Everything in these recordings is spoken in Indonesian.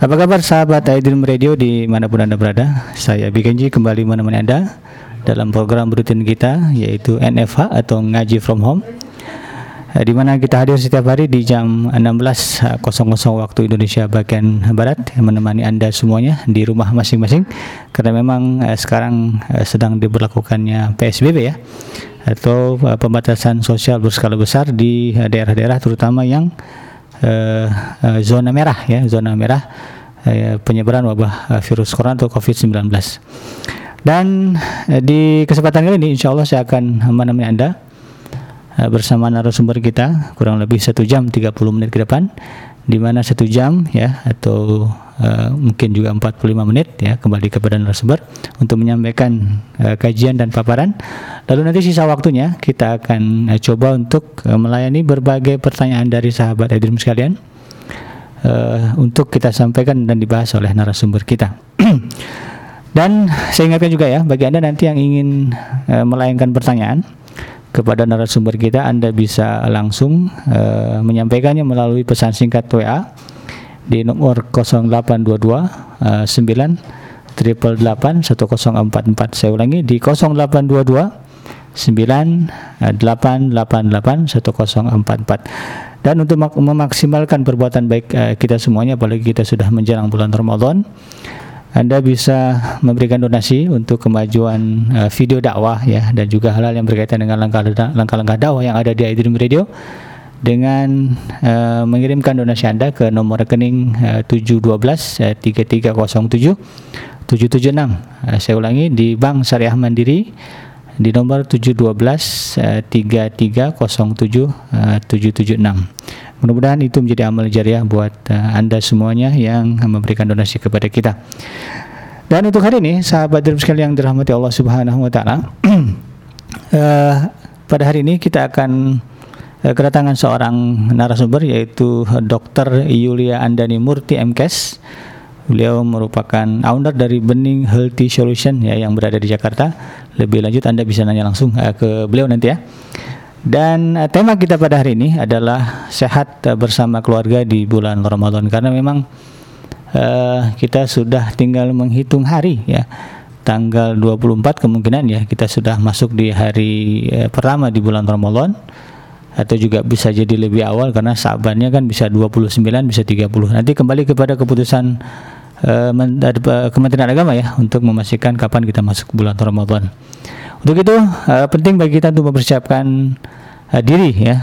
Apa kabar sahabat Aidilm Radio di mana pun Anda berada? Saya Bikenji kembali menemani Anda dalam program rutin kita yaitu NFH atau Ngaji From Home eh, di mana kita hadir setiap hari di jam 16.00 waktu Indonesia bagian Barat menemani Anda semuanya di rumah masing-masing karena memang eh, sekarang eh, sedang diberlakukannya PSBB ya atau eh, pembatasan sosial berskala besar di eh, daerah-daerah terutama yang eh, eh, zona merah ya zona merah eh, penyebaran wabah virus corona atau COVID-19 dan di kesempatan kali ini insya Allah saya akan menemani Anda bersama narasumber kita kurang lebih satu jam 30 menit ke depan di mana satu jam ya atau uh, mungkin juga 45 menit ya kembali kepada narasumber untuk menyampaikan uh, kajian dan paparan. Lalu nanti sisa waktunya kita akan uh, coba untuk uh, melayani berbagai pertanyaan dari sahabat hadirin sekalian uh, untuk kita sampaikan dan dibahas oleh narasumber kita. Dan saya ingatkan juga ya bagi anda nanti yang ingin uh, melayangkan pertanyaan kepada narasumber kita Anda bisa langsung uh, menyampaikannya melalui pesan singkat WA di nomor 0822 uh, 9 triple 8 1044 saya ulangi di 0822 9888 1044 dan untuk memaksimalkan perbuatan baik uh, kita semuanya apalagi kita sudah menjelang bulan Ramadan anda bisa memberikan donasi untuk kemajuan uh, video dakwah ya dan juga hal-hal yang berkaitan dengan langkah-langkah dakwah yang ada di iDream Radio dengan uh, mengirimkan donasi Anda ke nomor rekening uh, 712 uh, 3307 776. Uh, saya ulangi di Bank Syariah Mandiri di nomor 712 uh, 3307 uh, 776. Mudah-mudahan itu menjadi amal jariah buat uh, Anda semuanya yang memberikan donasi kepada kita. Dan untuk hari ini, sahabat dan sekalian yang dirahmati Allah Subhanahu wa taala, uh, pada hari ini kita akan uh, kedatangan seorang narasumber yaitu Dr. Yulia Andani Murti MKes. Beliau merupakan owner dari Bening Healthy Solution ya yang berada di Jakarta. Lebih lanjut Anda bisa nanya langsung uh, ke beliau nanti ya. Dan uh, tema kita pada hari ini adalah sehat uh, bersama keluarga di bulan Ramadan karena memang uh, kita sudah tinggal menghitung hari ya. Tanggal 24 kemungkinan ya kita sudah masuk di hari uh, pertama di bulan Ramadan atau juga bisa jadi lebih awal karena sabannya kan bisa 29 bisa 30. Nanti kembali kepada keputusan uh, Kementerian Agama ya untuk memastikan kapan kita masuk bulan Ramadan. Untuk itu uh, penting bagi kita untuk mempersiapkan uh, diri ya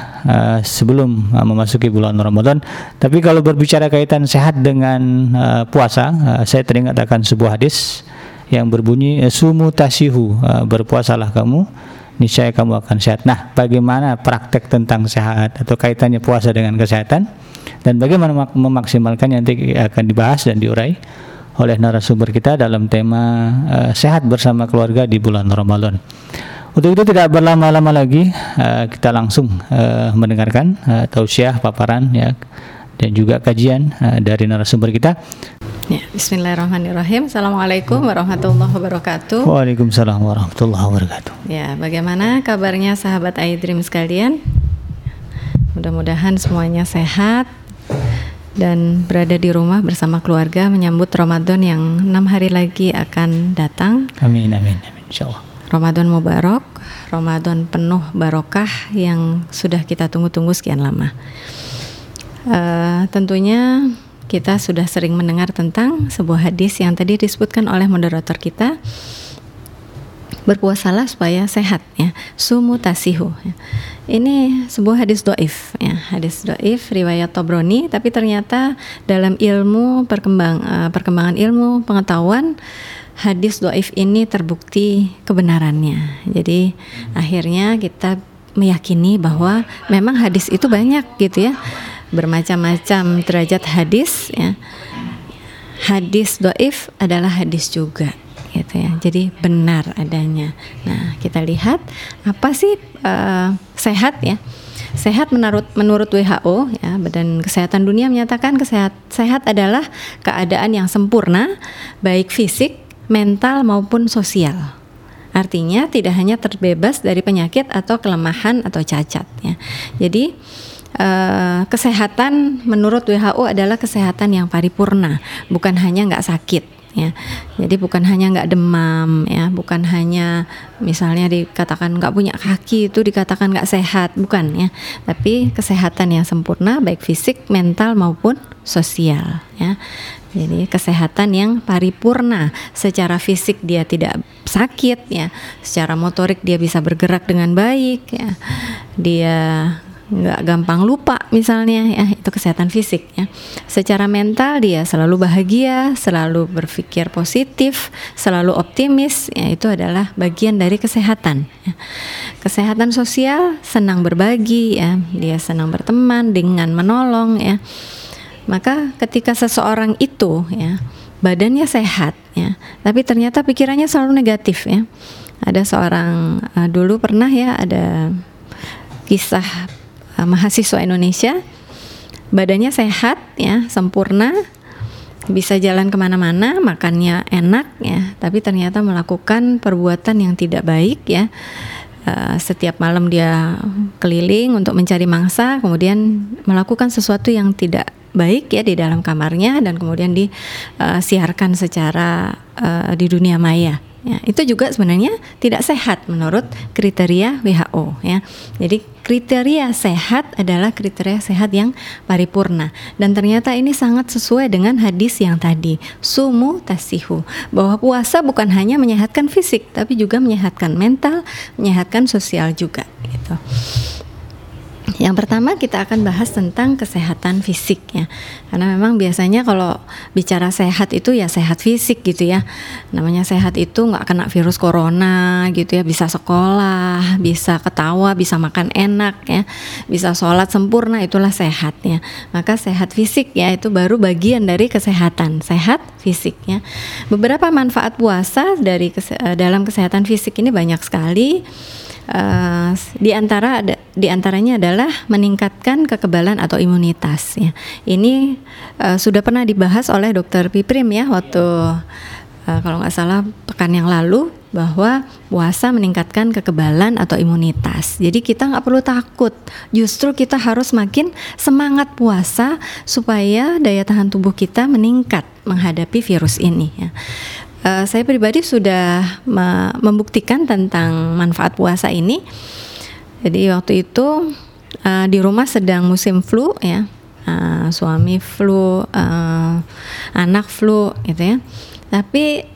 sebelum memasuki bulan Ramadan. Tapi kalau berbicara kaitan sehat dengan puasa, saya teringat akan sebuah hadis yang berbunyi sumu tasihu berpuasalah kamu niscaya kamu akan sehat. Nah, bagaimana praktek tentang sehat atau kaitannya puasa dengan kesehatan dan bagaimana memaksimalkannya nanti akan dibahas dan diurai oleh narasumber kita dalam tema uh, sehat bersama keluarga di bulan Ramadan. Untuk itu tidak berlama-lama lagi uh, kita langsung uh, mendengarkan uh, tausiah paparan ya dan juga kajian uh, dari narasumber kita. Ya, Bismillahirrahmanirrahim. Assalamualaikum warahmatullahi wabarakatuh. Waalaikumsalam warahmatullahi wabarakatuh. Ya, bagaimana kabarnya sahabat iDream sekalian? Mudah-mudahan semuanya sehat, dan berada di rumah bersama keluarga menyambut Ramadan yang enam hari lagi akan datang. Amin amin amin insyaallah. Ramadan Mubarak, Ramadan penuh barokah yang sudah kita tunggu-tunggu sekian lama. Uh, tentunya kita sudah sering mendengar tentang sebuah hadis yang tadi disebutkan oleh moderator kita berpuasalah supaya sehat ya. Sumu tasihu ya. ini sebuah hadis doif ya. Hadis doif riwayat Tobroni tapi ternyata dalam ilmu perkembang uh, perkembangan ilmu pengetahuan hadis doif ini terbukti kebenarannya. Jadi akhirnya kita meyakini bahwa memang hadis itu banyak gitu ya. Bermacam-macam derajat hadis ya. Hadis doif adalah hadis juga gitu ya. Jadi benar adanya. Nah, kita lihat apa sih uh, sehat ya? Sehat menurut menurut WHO ya, Badan Kesehatan Dunia menyatakan kesehat sehat adalah keadaan yang sempurna baik fisik, mental maupun sosial. Artinya tidak hanya terbebas dari penyakit atau kelemahan atau cacat ya. Jadi uh, kesehatan menurut WHO adalah kesehatan yang paripurna, bukan hanya nggak sakit ya. Jadi bukan hanya nggak demam ya, bukan hanya misalnya dikatakan nggak punya kaki itu dikatakan nggak sehat, bukan ya. Tapi kesehatan yang sempurna baik fisik, mental maupun sosial ya. Jadi kesehatan yang paripurna secara fisik dia tidak sakit ya, secara motorik dia bisa bergerak dengan baik ya. Dia nggak gampang lupa misalnya ya itu kesehatan fisik ya. Secara mental dia selalu bahagia selalu berpikir positif selalu optimis ya itu adalah bagian dari kesehatan ya. kesehatan sosial senang berbagi ya. Dia senang berteman dengan menolong ya. Maka ketika seseorang itu ya badannya sehat ya tapi ternyata pikirannya selalu negatif ya. Ada seorang uh, dulu pernah ya ada kisah uh, mahasiswa Indonesia. Badannya sehat ya sempurna. Bisa jalan ke mana-mana makannya enak ya. Tapi ternyata melakukan perbuatan yang tidak baik ya. Uh, setiap malam dia keliling untuk mencari mangsa kemudian melakukan sesuatu yang tidak baik ya di dalam kamarnya dan kemudian disiarkan uh, secara uh, di dunia maya Ya, itu juga sebenarnya tidak sehat menurut kriteria WHO ya. Jadi kriteria sehat adalah kriteria sehat yang paripurna dan ternyata ini sangat sesuai dengan hadis yang tadi sumu tasihu bahwa puasa bukan hanya menyehatkan fisik tapi juga menyehatkan mental, menyehatkan sosial juga gitu. Yang pertama kita akan bahas tentang kesehatan fisik ya. Karena memang biasanya kalau bicara sehat itu ya sehat fisik gitu ya. Namanya sehat itu nggak kena virus corona gitu ya, bisa sekolah, bisa ketawa, bisa makan enak ya, bisa sholat sempurna itulah sehat ya. Maka sehat fisik ya itu baru bagian dari kesehatan, sehat fisik ya. Beberapa manfaat puasa dari kese dalam kesehatan fisik ini banyak sekali uh, di antara di antaranya adalah meningkatkan kekebalan atau imunitas ya. Ini uh, sudah pernah dibahas oleh Dokter Piprim ya waktu uh, kalau nggak salah pekan yang lalu bahwa puasa meningkatkan kekebalan atau imunitas. Jadi kita nggak perlu takut. Justru kita harus makin semangat puasa supaya daya tahan tubuh kita meningkat menghadapi virus ini. Ya. Eh, saya pribadi sudah me membuktikan tentang manfaat puasa ini. Jadi waktu itu uh, di rumah sedang musim flu ya, uh, suami flu, uh, anak flu gitu ya. Tapi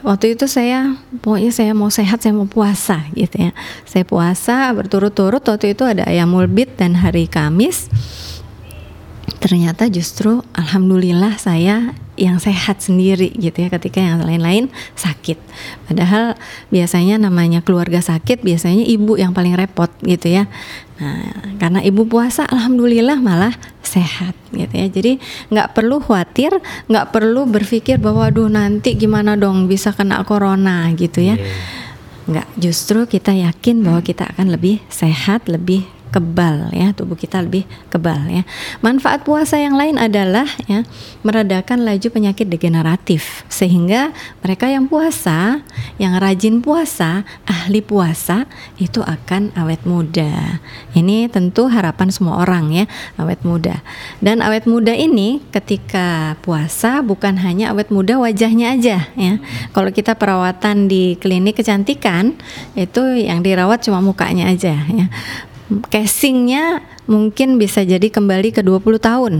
waktu itu saya pokoknya saya mau sehat saya mau puasa gitu ya saya puasa berturut-turut waktu itu ada ayam mulbit dan hari Kamis ternyata justru alhamdulillah saya yang sehat sendiri gitu ya ketika yang lain-lain sakit. Padahal biasanya namanya keluarga sakit biasanya ibu yang paling repot gitu ya. Nah, karena ibu puasa alhamdulillah malah sehat gitu ya. Jadi nggak perlu khawatir, nggak perlu berpikir bahwa aduh nanti gimana dong bisa kena corona gitu ya. Nggak, justru kita yakin bahwa kita akan lebih sehat, lebih kebal ya. Tubuh kita lebih kebal ya. Manfaat puasa yang lain adalah ya meredakan laju penyakit degeneratif. Sehingga mereka yang puasa yang rajin puasa ahli puasa itu akan awet muda. Ini tentu harapan semua orang ya awet muda. Dan awet muda ini ketika puasa bukan hanya awet muda wajahnya aja ya. Kalau kita perawatan di klinik kecantikan itu yang dirawat cuma mukanya aja ya casingnya mungkin bisa jadi kembali ke 20 tahun.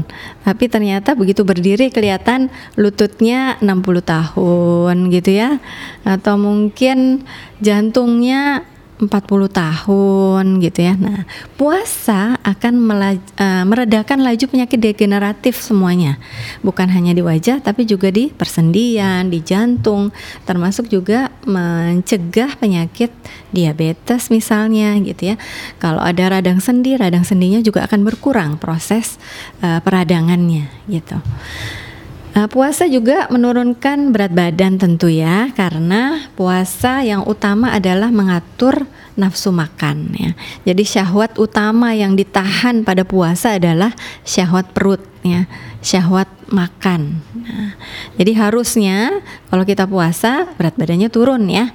Tapi ternyata begitu berdiri kelihatan lututnya 60 tahun gitu ya. Atau mungkin jantungnya 40 tahun gitu ya. Nah, puasa akan melaj, uh, meredakan laju penyakit degeneratif semuanya. Bukan hanya di wajah tapi juga di persendian, di jantung, termasuk juga mencegah penyakit diabetes misalnya gitu ya. Kalau ada radang sendi, radang sendinya juga akan berkurang proses uh, peradangannya gitu. Uh, puasa juga menurunkan berat badan tentu ya, karena puasa yang utama adalah mengatur nafsu makan ya. Jadi syahwat utama yang ditahan pada puasa adalah syahwat perut ya, syahwat makan. Nah, jadi harusnya kalau kita puasa berat badannya turun ya.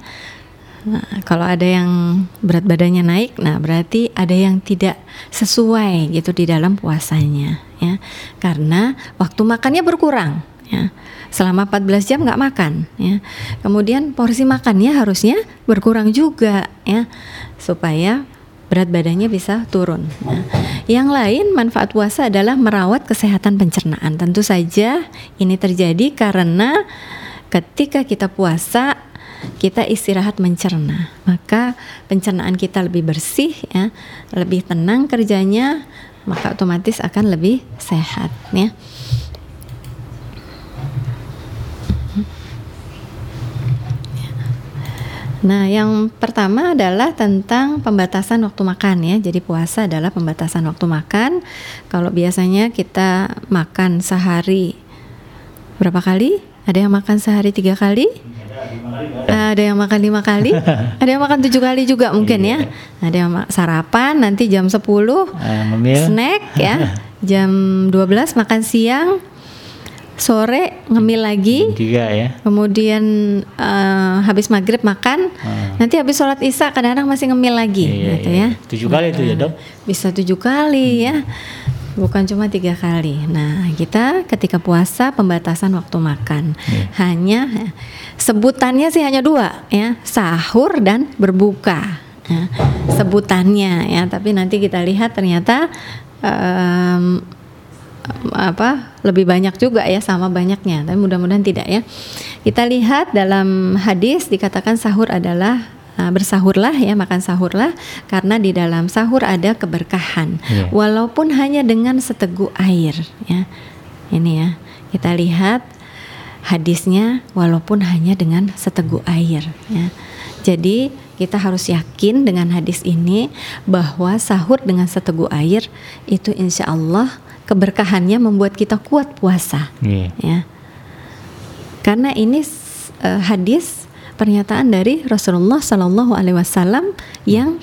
Nah, kalau ada yang berat badannya naik, nah berarti ada yang tidak sesuai gitu di dalam puasanya, ya. Karena waktu makannya berkurang, ya. Selama 14 jam nggak makan, ya. Kemudian porsi makannya harusnya berkurang juga, ya, supaya berat badannya bisa turun. Nah, yang lain manfaat puasa adalah merawat kesehatan pencernaan. Tentu saja ini terjadi karena ketika kita puasa kita istirahat mencerna, maka pencernaan kita lebih bersih ya, lebih tenang kerjanya, maka otomatis akan lebih sehat ya. Nah, yang pertama adalah tentang pembatasan waktu makan ya. Jadi puasa adalah pembatasan waktu makan. Kalau biasanya kita makan sehari berapa kali? Ada yang makan sehari tiga kali? Ada yang makan lima kali, ada yang makan tujuh kali juga mungkin ya. Iya. Ada yang sarapan nanti jam sepuluh, uh, snack ya, jam dua belas makan siang, sore ngemil lagi, tiga ya. Kemudian uh, habis maghrib makan, uh. nanti habis sholat isya kadang-kadang masih ngemil lagi, iya, gitu iya. ya. Tujuh kali itu ya dok? Bisa tujuh kali hmm. ya bukan cuma tiga kali. Nah, kita ketika puasa pembatasan waktu makan yeah. hanya sebutannya sih hanya dua ya, sahur dan berbuka. Ya, sebutannya ya, tapi nanti kita lihat ternyata um, apa lebih banyak juga ya sama banyaknya, tapi mudah-mudahan tidak ya. Kita lihat dalam hadis dikatakan sahur adalah uh, bersahurlah ya makan sahurlah karena di dalam sahur ada keberkahan yeah. walaupun hanya dengan seteguk air ya ini ya kita lihat hadisnya walaupun hanya dengan seteguk air ya jadi kita harus yakin dengan hadis ini bahwa sahur dengan seteguk air itu insya Allah keberkahannya membuat kita kuat puasa yeah. ya karena ini uh, hadis pernyataan dari Rasulullah Shallallahu Alaihi Wasallam yang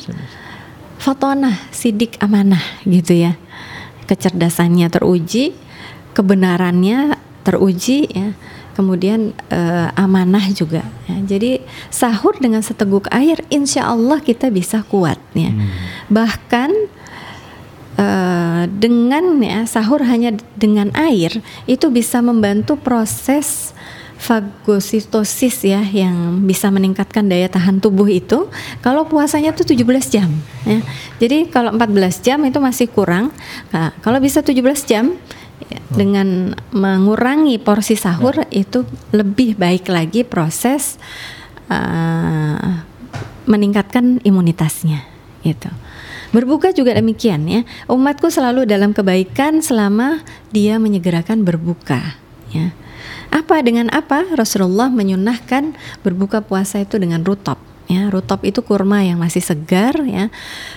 fatonah sidik amanah gitu ya kecerdasannya teruji kebenarannya teruji ya kemudian uh, amanah juga ya. jadi sahur dengan seteguk air insya Allah kita bisa kuat ya hmm. bahkan uh, dengan ya sahur hanya dengan air itu bisa membantu proses fagositosis ya yang bisa meningkatkan daya tahan tubuh itu kalau puasanya tuh 17 jam ya. Jadi kalau 14 jam itu masih kurang. Nah, kalau bisa 17 jam ya, dengan mengurangi porsi sahur ya. itu lebih baik lagi proses uh, meningkatkan imunitasnya gitu. Berbuka juga demikian ya. Umatku selalu dalam kebaikan selama dia menyegerakan berbuka ya apa dengan apa? Rasulullah menyunahkan berbuka puasa itu dengan rutop ya. Rutop itu kurma yang masih segar ya.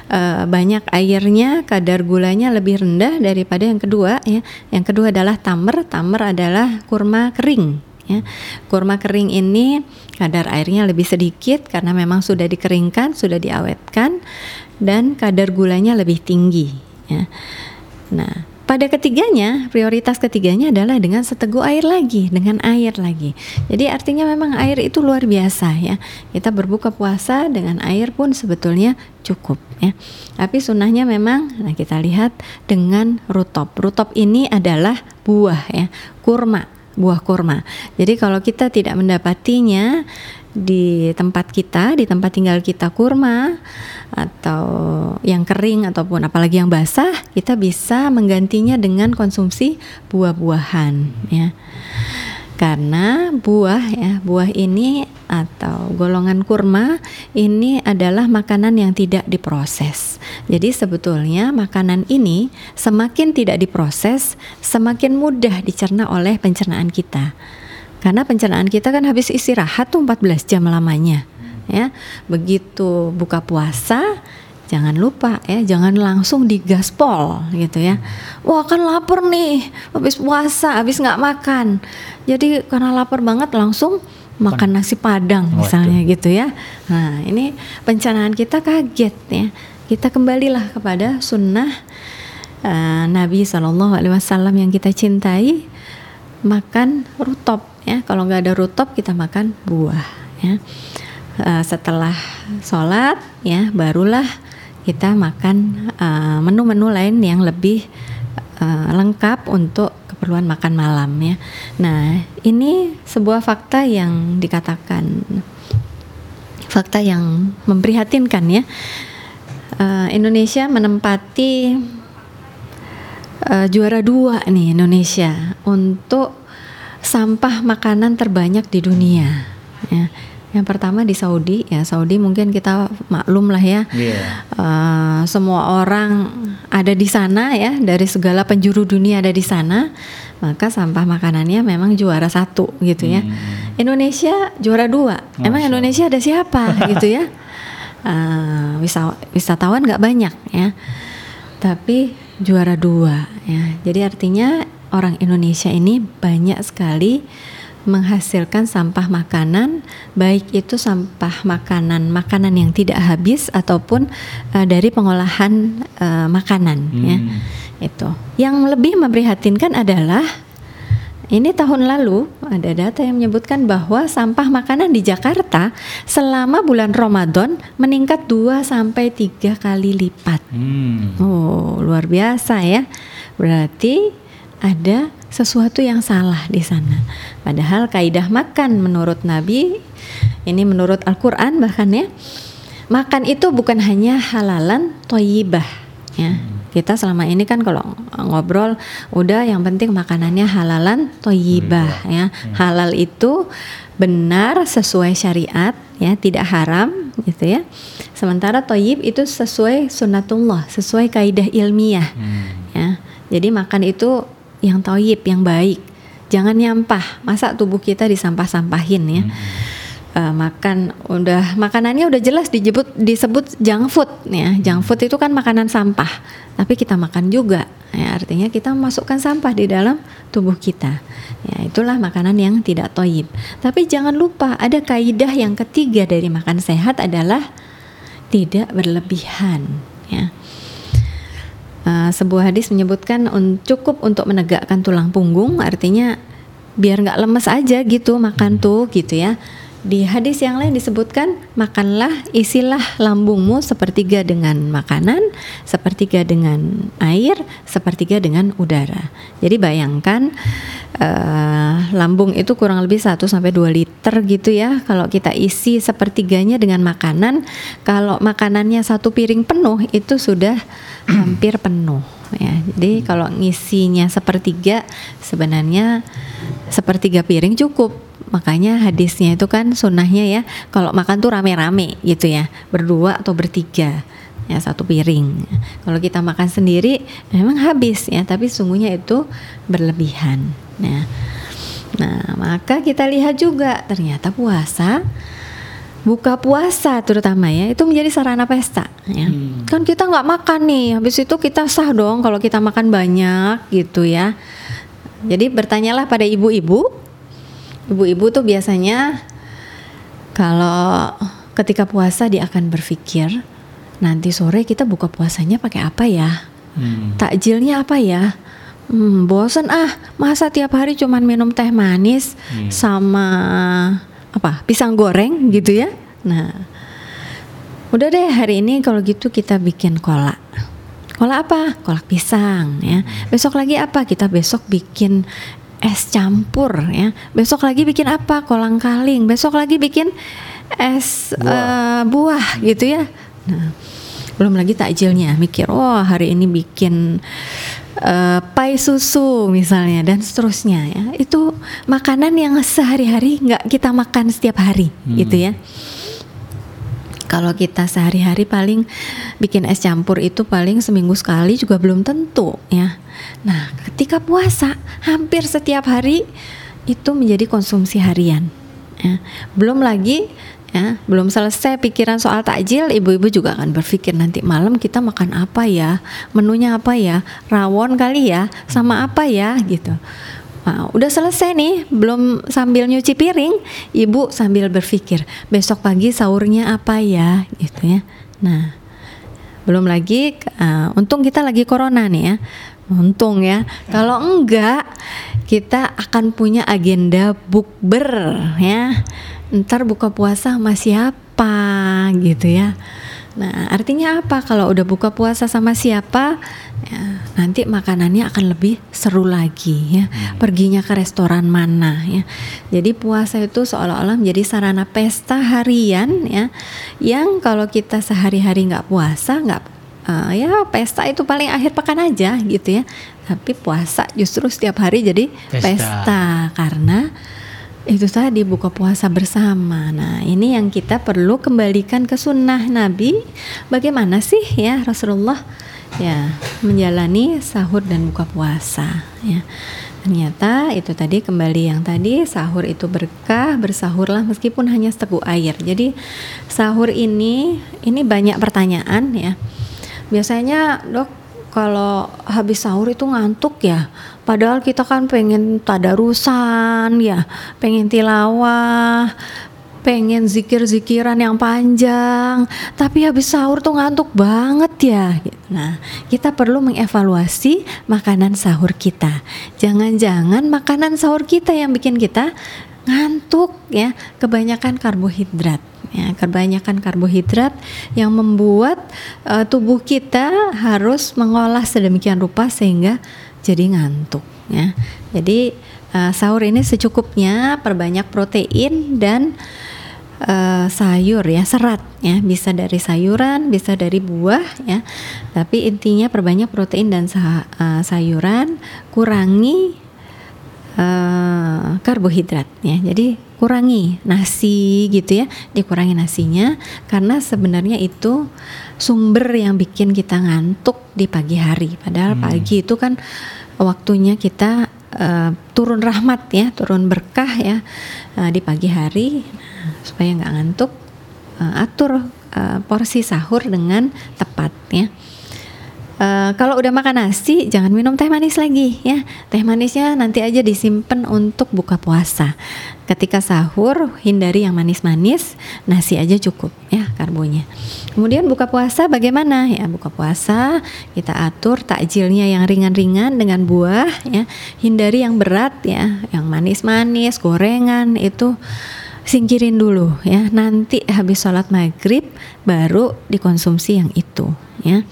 E, banyak airnya kadar gulanya lebih rendah daripada yang kedua ya. Yang kedua adalah tamer tamer adalah kurma kering ya. Kurma kering ini kadar airnya lebih sedikit karena memang sudah dikeringkan sudah diawetkan dan kadar gulanya lebih tinggi ya. Nah pada ketiganya, prioritas ketiganya adalah dengan seteguk air lagi, dengan air lagi. Jadi artinya memang air itu luar biasa ya. Kita berbuka puasa dengan air pun sebetulnya cukup ya. Tapi sunnahnya memang, nah kita lihat dengan rutop. Rutop ini adalah buah ya, kurma, buah kurma. Jadi kalau kita tidak mendapatinya di tempat kita, di tempat tinggal kita kurma atau yang kering ataupun apalagi yang basah, kita bisa menggantinya dengan konsumsi buah-buahan ya. Karena buah ya, buah ini atau golongan kurma ini adalah makanan yang tidak diproses. Jadi sebetulnya makanan ini semakin tidak diproses, semakin mudah dicerna oleh pencernaan kita. Karena pencernaan kita kan habis istirahat tuh 14 jam lamanya. Ya. Begitu buka puasa jangan lupa ya jangan langsung digaspol gitu ya. Wah kan lapar nih habis puasa habis nggak makan. Jadi karena lapar banget langsung makan nasi padang misalnya gitu ya. Nah ini pencernaan kita kaget ya. Kita kembalilah kepada sunnah uh, Nabi Shallallahu Alaihi Wasallam yang kita cintai makan rutop ya kalau nggak ada rutop kita makan buah ya uh, setelah sholat ya barulah kita makan menu-menu uh, lain yang lebih uh, lengkap untuk keperluan makan malam ya. Nah ini sebuah fakta yang dikatakan fakta yang memprihatinkan ya. Uh, Indonesia menempati uh, juara dua nih Indonesia untuk sampah makanan terbanyak di dunia. Ya. Yang pertama di Saudi, ya Saudi mungkin kita maklum lah ya, yeah. uh, semua orang ada di sana ya, dari segala penjuru dunia ada di sana, maka sampah makanannya memang juara satu gitu ya. Hmm. Indonesia juara dua, Masya. emang Indonesia ada siapa gitu ya? Uh, wisatawan nggak banyak ya, tapi juara dua ya. Jadi artinya orang Indonesia ini banyak sekali menghasilkan sampah makanan baik itu sampah makanan makanan yang tidak habis ataupun uh, dari pengolahan uh, makanan ya. hmm. ya itu yang lebih memprihatinkan adalah ini tahun lalu ada data yang menyebutkan bahwa sampah makanan di Jakarta selama bulan Ramadan meningkat 2 sampai 3 kali lipat. Hmm. Oh, luar biasa ya. Berarti ada sesuatu yang salah di sana. Padahal kaidah makan menurut Nabi, ini menurut Al-Quran bahkan ya, makan itu bukan hanya halalan toyibah ya. Kita selama ini kan kalau ngobrol udah yang penting makanannya halalan toyibah ya. Halal itu benar sesuai syariat ya, tidak haram gitu ya. Sementara toyib itu sesuai sunatullah, sesuai kaidah ilmiah hmm. ya. Jadi makan itu yang toyib, yang baik. Jangan nyampah. Masa tubuh kita disampah-sampahin ya. Hmm. Uh, makan udah makanannya udah jelas disebut disebut junk food ya. Junk food itu kan makanan sampah, tapi kita makan juga. Ya, artinya kita memasukkan sampah di dalam tubuh kita. Ya, itulah makanan yang tidak toyib. Tapi jangan lupa ada kaidah yang ketiga dari makan sehat adalah tidak berlebihan. Ya. Uh, sebuah hadis menyebutkan un cukup untuk menegakkan tulang punggung, artinya biar nggak lemes aja gitu makan tuh gitu ya. Di hadis yang lain disebutkan makanlah isilah lambungmu sepertiga dengan makanan, sepertiga dengan air, sepertiga dengan udara. Jadi bayangkan uh, lambung itu kurang lebih 1 sampai 2 liter gitu ya. Kalau kita isi sepertiganya dengan makanan, kalau makanannya satu piring penuh itu sudah hampir penuh ya. Jadi kalau ngisinya sepertiga sebenarnya sepertiga piring cukup makanya hadisnya itu kan sunnahnya ya kalau makan tuh rame-rame gitu ya berdua atau bertiga ya satu piring. Kalau kita makan sendiri memang habis ya tapi sungguhnya itu berlebihan nah nah maka kita lihat juga ternyata puasa buka puasa terutama ya itu menjadi sarana pesta ya. Hmm. kan kita nggak makan nih habis itu kita sah dong kalau kita makan banyak gitu ya. Jadi bertanyalah pada ibu-ibu ibu-ibu tuh biasanya kalau ketika puasa dia akan berpikir nanti sore kita buka puasanya pakai apa ya? Hmm. takjilnya apa ya? Hmm, bosen. Ah masa tiap hari cuman minum teh manis hmm. sama apa? Pisang goreng gitu ya? Nah udah deh hari ini kalau gitu kita bikin kolak. Kolak apa? Kolak pisang ya. Hmm. besok lagi apa? Kita besok bikin es campur ya. Besok lagi bikin apa? Kolang kaling. Besok lagi bikin es buah, uh, buah gitu ya. Nah, belum lagi takjilnya. Mikir, oh hari ini bikin uh, pai susu misalnya dan seterusnya ya. Itu makanan yang sehari-hari nggak kita makan setiap hari hmm. gitu ya. Kalau kita sehari-hari paling bikin es campur itu paling seminggu sekali juga belum tentu ya. Nah, ketika puasa hampir setiap hari itu menjadi konsumsi harian. Ya. Belum lagi ya, belum selesai pikiran soal takjil, ibu-ibu juga akan berpikir nanti malam kita makan apa ya, menunya apa ya, rawon kali ya, sama apa ya gitu. Nah, udah selesai nih, belum sambil nyuci piring, ibu sambil berpikir besok pagi sahurnya apa ya, gitu ya. Nah, belum lagi, uh, untung kita lagi corona nih ya, untung ya. Kalau enggak, kita akan punya agenda bukber ya. Ntar buka puasa sama siapa? siapa gitu ya. Nah, artinya apa? Kalau udah buka puasa sama siapa, ya, nanti makanannya akan lebih seru lagi ya. Hmm. Perginya ke restoran mana ya. Jadi puasa itu seolah-olah menjadi sarana pesta harian ya, yang kalau kita sehari-hari nggak puasa nggak uh, ya pesta itu paling akhir pekan aja gitu ya. Tapi puasa justru setiap hari jadi pesta, pesta karena itu tadi buka puasa bersama. Nah, ini yang kita perlu kembalikan ke sunnah Nabi. Bagaimana sih ya Rasulullah ya menjalani sahur dan buka puasa ya. Ternyata itu tadi kembali yang tadi sahur itu berkah, bersahurlah meskipun hanya seteguk air. Jadi sahur ini ini banyak pertanyaan ya. Biasanya, Dok, kalau habis sahur itu ngantuk ya padahal kita kan pengen tadarusan ya pengen tilawah pengen zikir-zikiran yang panjang, tapi habis sahur tuh ngantuk banget ya. Nah, kita perlu mengevaluasi makanan sahur kita. Jangan-jangan makanan sahur kita yang bikin kita ngantuk ya, kebanyakan karbohidrat ya kebanyakan karbohidrat yang membuat uh, tubuh kita harus mengolah sedemikian rupa sehingga jadi ngantuk ya. Jadi uh, sahur ini secukupnya perbanyak protein dan uh, sayur ya serat ya. Bisa dari sayuran bisa dari buah ya. Tapi intinya perbanyak protein dan uh, sayuran kurangi uh, karbohidrat ya. Jadi kurangi nasi gitu ya dikurangi nasinya karena sebenarnya itu sumber yang bikin kita ngantuk di pagi hari padahal hmm. pagi itu kan waktunya kita uh, turun rahmat ya turun berkah ya uh, di pagi hari nah, supaya nggak ngantuk uh, atur uh, porsi sahur dengan tepat ya Uh, kalau udah makan nasi, jangan minum teh manis lagi ya. Teh manisnya nanti aja disimpan untuk buka puasa. Ketika sahur, hindari yang manis-manis, nasi aja cukup ya karbonya. Kemudian buka puasa bagaimana? Ya, buka puasa kita atur takjilnya yang ringan-ringan dengan buah ya. Hindari yang berat ya, yang manis-manis, gorengan itu singkirin dulu ya. Nanti habis sholat maghrib baru dikonsumsi yang itu ya.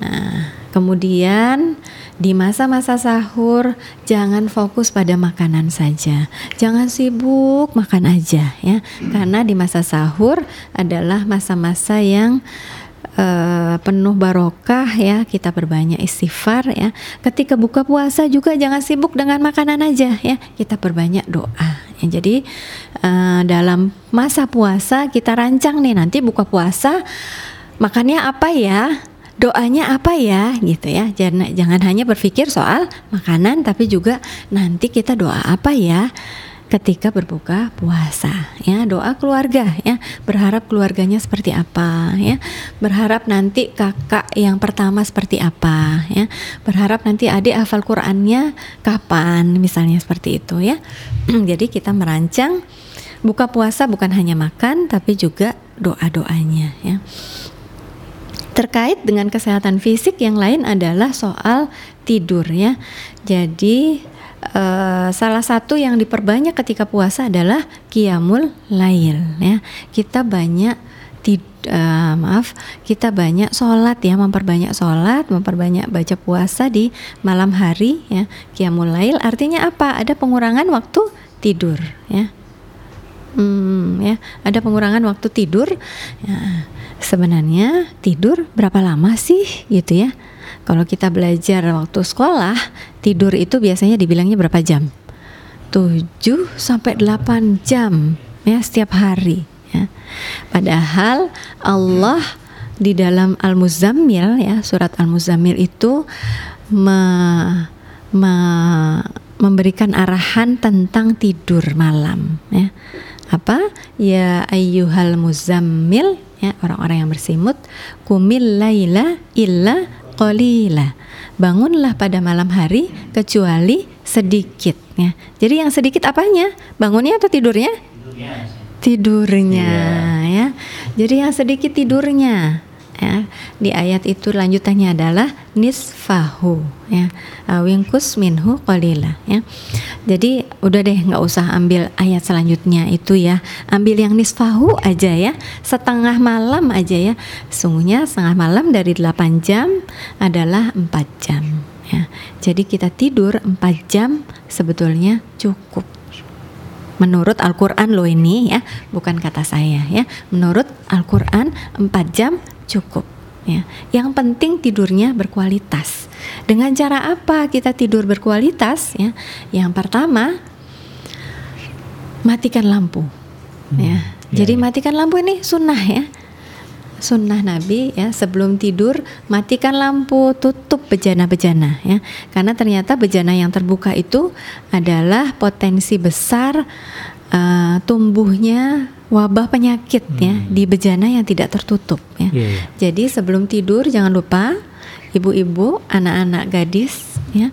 Nah, kemudian di masa-masa sahur jangan fokus pada makanan saja. Jangan sibuk makan aja ya. Karena di masa sahur adalah masa-masa yang uh, penuh barokah ya. Kita berbanyak istighfar ya. Ketika buka puasa juga jangan sibuk dengan makanan aja ya. Kita berbanyak doa ya. Jadi uh, dalam masa puasa kita rancang nih nanti buka puasa makannya apa ya doanya apa ya gitu ya. Jangan jangan hanya berpikir soal makanan tapi juga nanti kita doa apa ya ketika berbuka puasa ya. Doa keluarga ya. Berharap keluarganya seperti apa ya. Berharap nanti kakak yang pertama seperti apa ya. Berharap nanti adik hafal Qurannya kapan misalnya seperti itu ya. Jadi kita merancang buka puasa bukan hanya makan tapi juga doa doanya ya terkait dengan kesehatan fisik yang lain adalah soal tidur ya. Jadi uh, salah satu yang diperbanyak ketika puasa adalah kiamul lail ya. Kita banyak tid, uh, maaf kita banyak sholat ya. Memperbanyak sholat memperbanyak baca puasa di malam hari ya. Kiamul lail artinya apa? Ada pengurangan waktu tidur ya. Hmm, ya. Ada pengurangan waktu tidur. Ya sebenarnya tidur berapa lama sih gitu ya? Kalau kita belajar waktu sekolah, tidur itu biasanya dibilangnya berapa jam? 7 sampai 8 jam ya setiap hari ya. Padahal Allah di dalam Al-Muzammil ya, surat Al-Muzammil itu me, me, memberikan arahan tentang tidur malam ya. Apa? Ya ayyuhal muzammil ya orang-orang yang bersimut kumil laila illa qalila. Bangunlah pada malam hari kecuali sedikit ya. Jadi yang sedikit apanya? Bangunnya atau tidurnya? Tidurnya, ya. Jadi yang sedikit tidurnya ya. Di ayat itu lanjutannya adalah nisfahu ya. Wingkus minhu qalila ya. Jadi udah deh nggak usah ambil ayat selanjutnya itu ya. Ambil yang nisfahu aja ya. Setengah malam aja ya. Sungguhnya setengah malam dari 8 jam adalah 4 jam ya. Jadi kita tidur 4 jam sebetulnya cukup. Menurut Al-Quran loh ini ya. Bukan kata saya ya. Menurut Al-Quran 4 jam cukup ya. Yang penting tidurnya berkualitas. Dengan cara apa kita tidur berkualitas ya? Yang pertama matikan lampu. Hmm. Ya. Ya, Jadi ya. matikan lampu ini sunnah ya. Sunnah Nabi ya sebelum tidur matikan lampu tutup bejana-bejana ya karena ternyata bejana yang terbuka itu adalah potensi besar uh, tumbuhnya wabah penyakit ya, hmm. ya di bejana yang tidak tertutup ya. Yeah. Iya. Jadi sebelum tidur jangan lupa ibu-ibu, anak-anak gadis ya.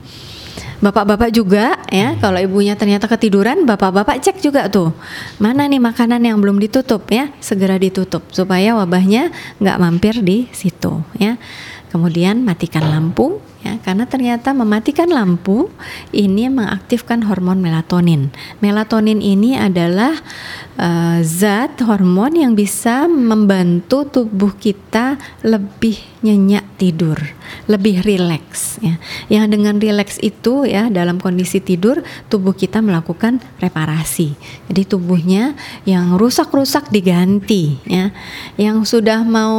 Bapak-bapak juga ya, hmm. kalau ibunya ternyata ketiduran, bapak-bapak cek juga tuh. Mana nih makanan yang belum ditutup ya, segera ditutup supaya wabahnya nggak mampir di situ ya. Kemudian matikan lampu ya karena ternyata mematikan lampu ini mengaktifkan hormon melatonin. Melatonin ini adalah uh, zat hormon yang bisa membantu tubuh kita lebih nyenyak tidur, lebih rileks ya. Yang dengan rileks itu ya dalam kondisi tidur tubuh kita melakukan reparasi. Jadi tubuhnya yang rusak-rusak diganti ya. Yang sudah mau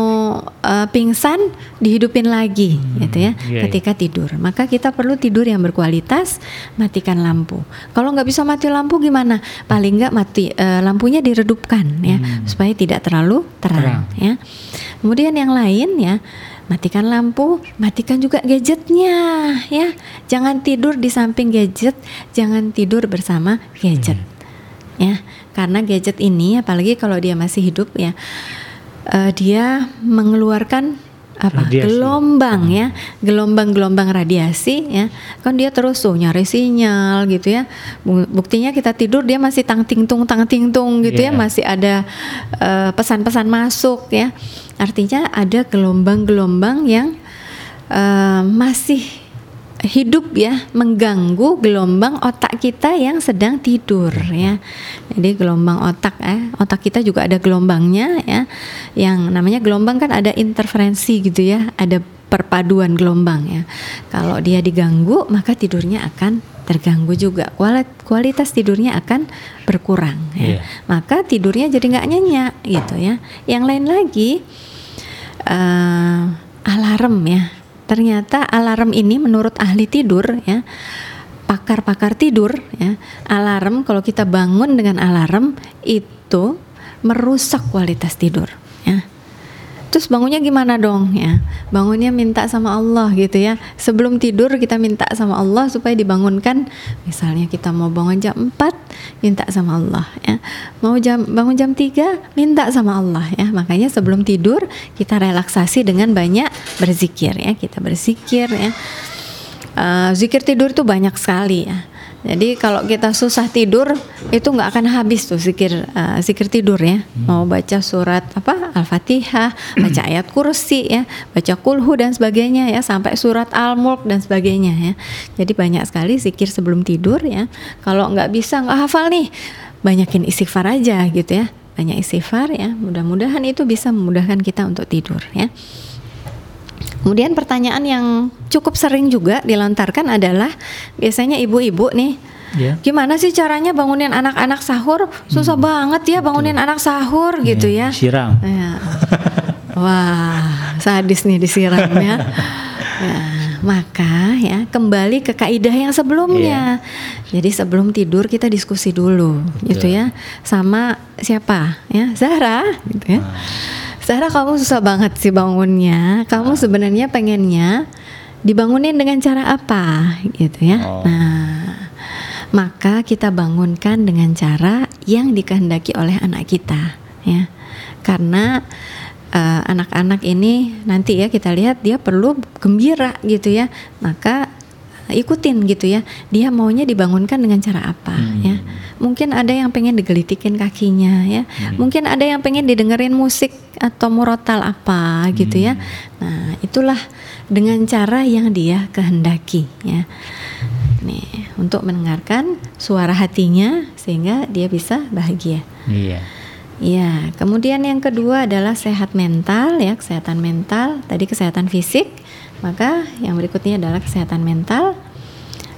uh, pingsan dihidupin lagi hmm, gitu ya yeah, ketika yeah. Tidur. Maka kita perlu tidur yang berkualitas, matikan lampu. Kalau nggak bisa mati lampu gimana? Paling nggak mati uh, lampunya diredupkan ya hmm. supaya tidak terlalu terang, terang ya. Kemudian yang lain ya matikan lampu, matikan juga gadgetnya ya. Jangan tidur di samping gadget, jangan tidur bersama gadget. Hmm. Ya, karena gadget ini apalagi kalau dia masih hidup ya uh, dia mengeluarkan apa radiasi. gelombang hmm. ya gelombang-gelombang radiasi ya kan dia terus tuh nyari sinyal gitu ya buktinya kita tidur dia masih tang ting tung tang ting tung gitu yeah. ya iya. masih ada eh, pesan-pesan uh, masuk ya artinya ada gelombang-gelombang yang uh, masih hidup ya mengganggu gelombang otak kita yang sedang tidur ya. Jadi gelombang otak eh otak kita juga ada gelombangnya ya. Yang namanya gelombang kan ada interferensi gitu ya, ada perpaduan gelombang ya. Kalau dia diganggu maka tidurnya akan terganggu juga kualitas tidurnya akan berkurang ya. Yeah. Maka tidurnya jadi nggak nyenyak gitu ya. Yang lain lagi uh, alarm ya ternyata alarm ini menurut ahli tidur ya pakar-pakar tidur ya alarm kalau kita bangun dengan alarm itu merusak kualitas tidur Terus bangunnya gimana dong ya? Bangunnya minta sama Allah gitu ya. Sebelum tidur kita minta sama Allah supaya dibangunkan. Misalnya kita mau bangun jam 4, minta sama Allah ya. Mau jam bangun jam 3, minta sama Allah ya. Makanya sebelum tidur kita relaksasi dengan banyak berzikir ya. Kita berzikir ya. Uh, zikir tidur itu banyak sekali ya jadi kalau kita susah tidur itu nggak akan habis tuh zikir uh, zikir tidur ya. Hmm. Mau baca surat apa Al-Fatihah, baca ayat kursi ya, baca kulhu dan sebagainya ya sampai surat Al-Mulk dan sebagainya ya. Jadi banyak sekali zikir sebelum tidur ya. Kalau nggak bisa nggak hafal nih, banyakin istighfar aja gitu ya. Banyak istighfar ya. Mudah-mudahan itu bisa memudahkan kita untuk tidur ya. Kemudian pertanyaan yang cukup sering juga dilontarkan adalah biasanya ibu-ibu nih yeah. gimana sih caranya bangunin anak-anak sahur susah hmm. banget ya bangunin Betul. anak sahur yeah. gitu ya siram ya. wah sadis nih disiram ya, ya maka ya kembali ke kaidah yang sebelumnya. Yeah. Jadi sebelum tidur kita diskusi dulu Betul. gitu ya sama siapa ya Zahra gitu ya. Nah. Sarah kamu susah banget sih bangunnya. Kamu sebenarnya pengennya dibangunin dengan cara apa gitu ya. Oh. Nah, maka kita bangunkan dengan cara yang dikehendaki oleh anak kita ya. Karena eh, anak-anak uh, ini nanti ya kita lihat dia perlu gembira gitu ya. Maka ikutin gitu ya dia maunya dibangunkan dengan cara apa hmm. ya mungkin ada yang pengen digelitikin kakinya ya hmm. mungkin ada yang pengen didengerin musik atau murotal apa gitu ya hmm. nah itulah dengan cara yang dia kehendaki ya nih untuk mendengarkan suara hatinya sehingga dia bisa bahagia. Iya. Ya, kemudian yang kedua adalah sehat mental ya, kesehatan mental. Tadi kesehatan fisik, maka yang berikutnya adalah kesehatan mental.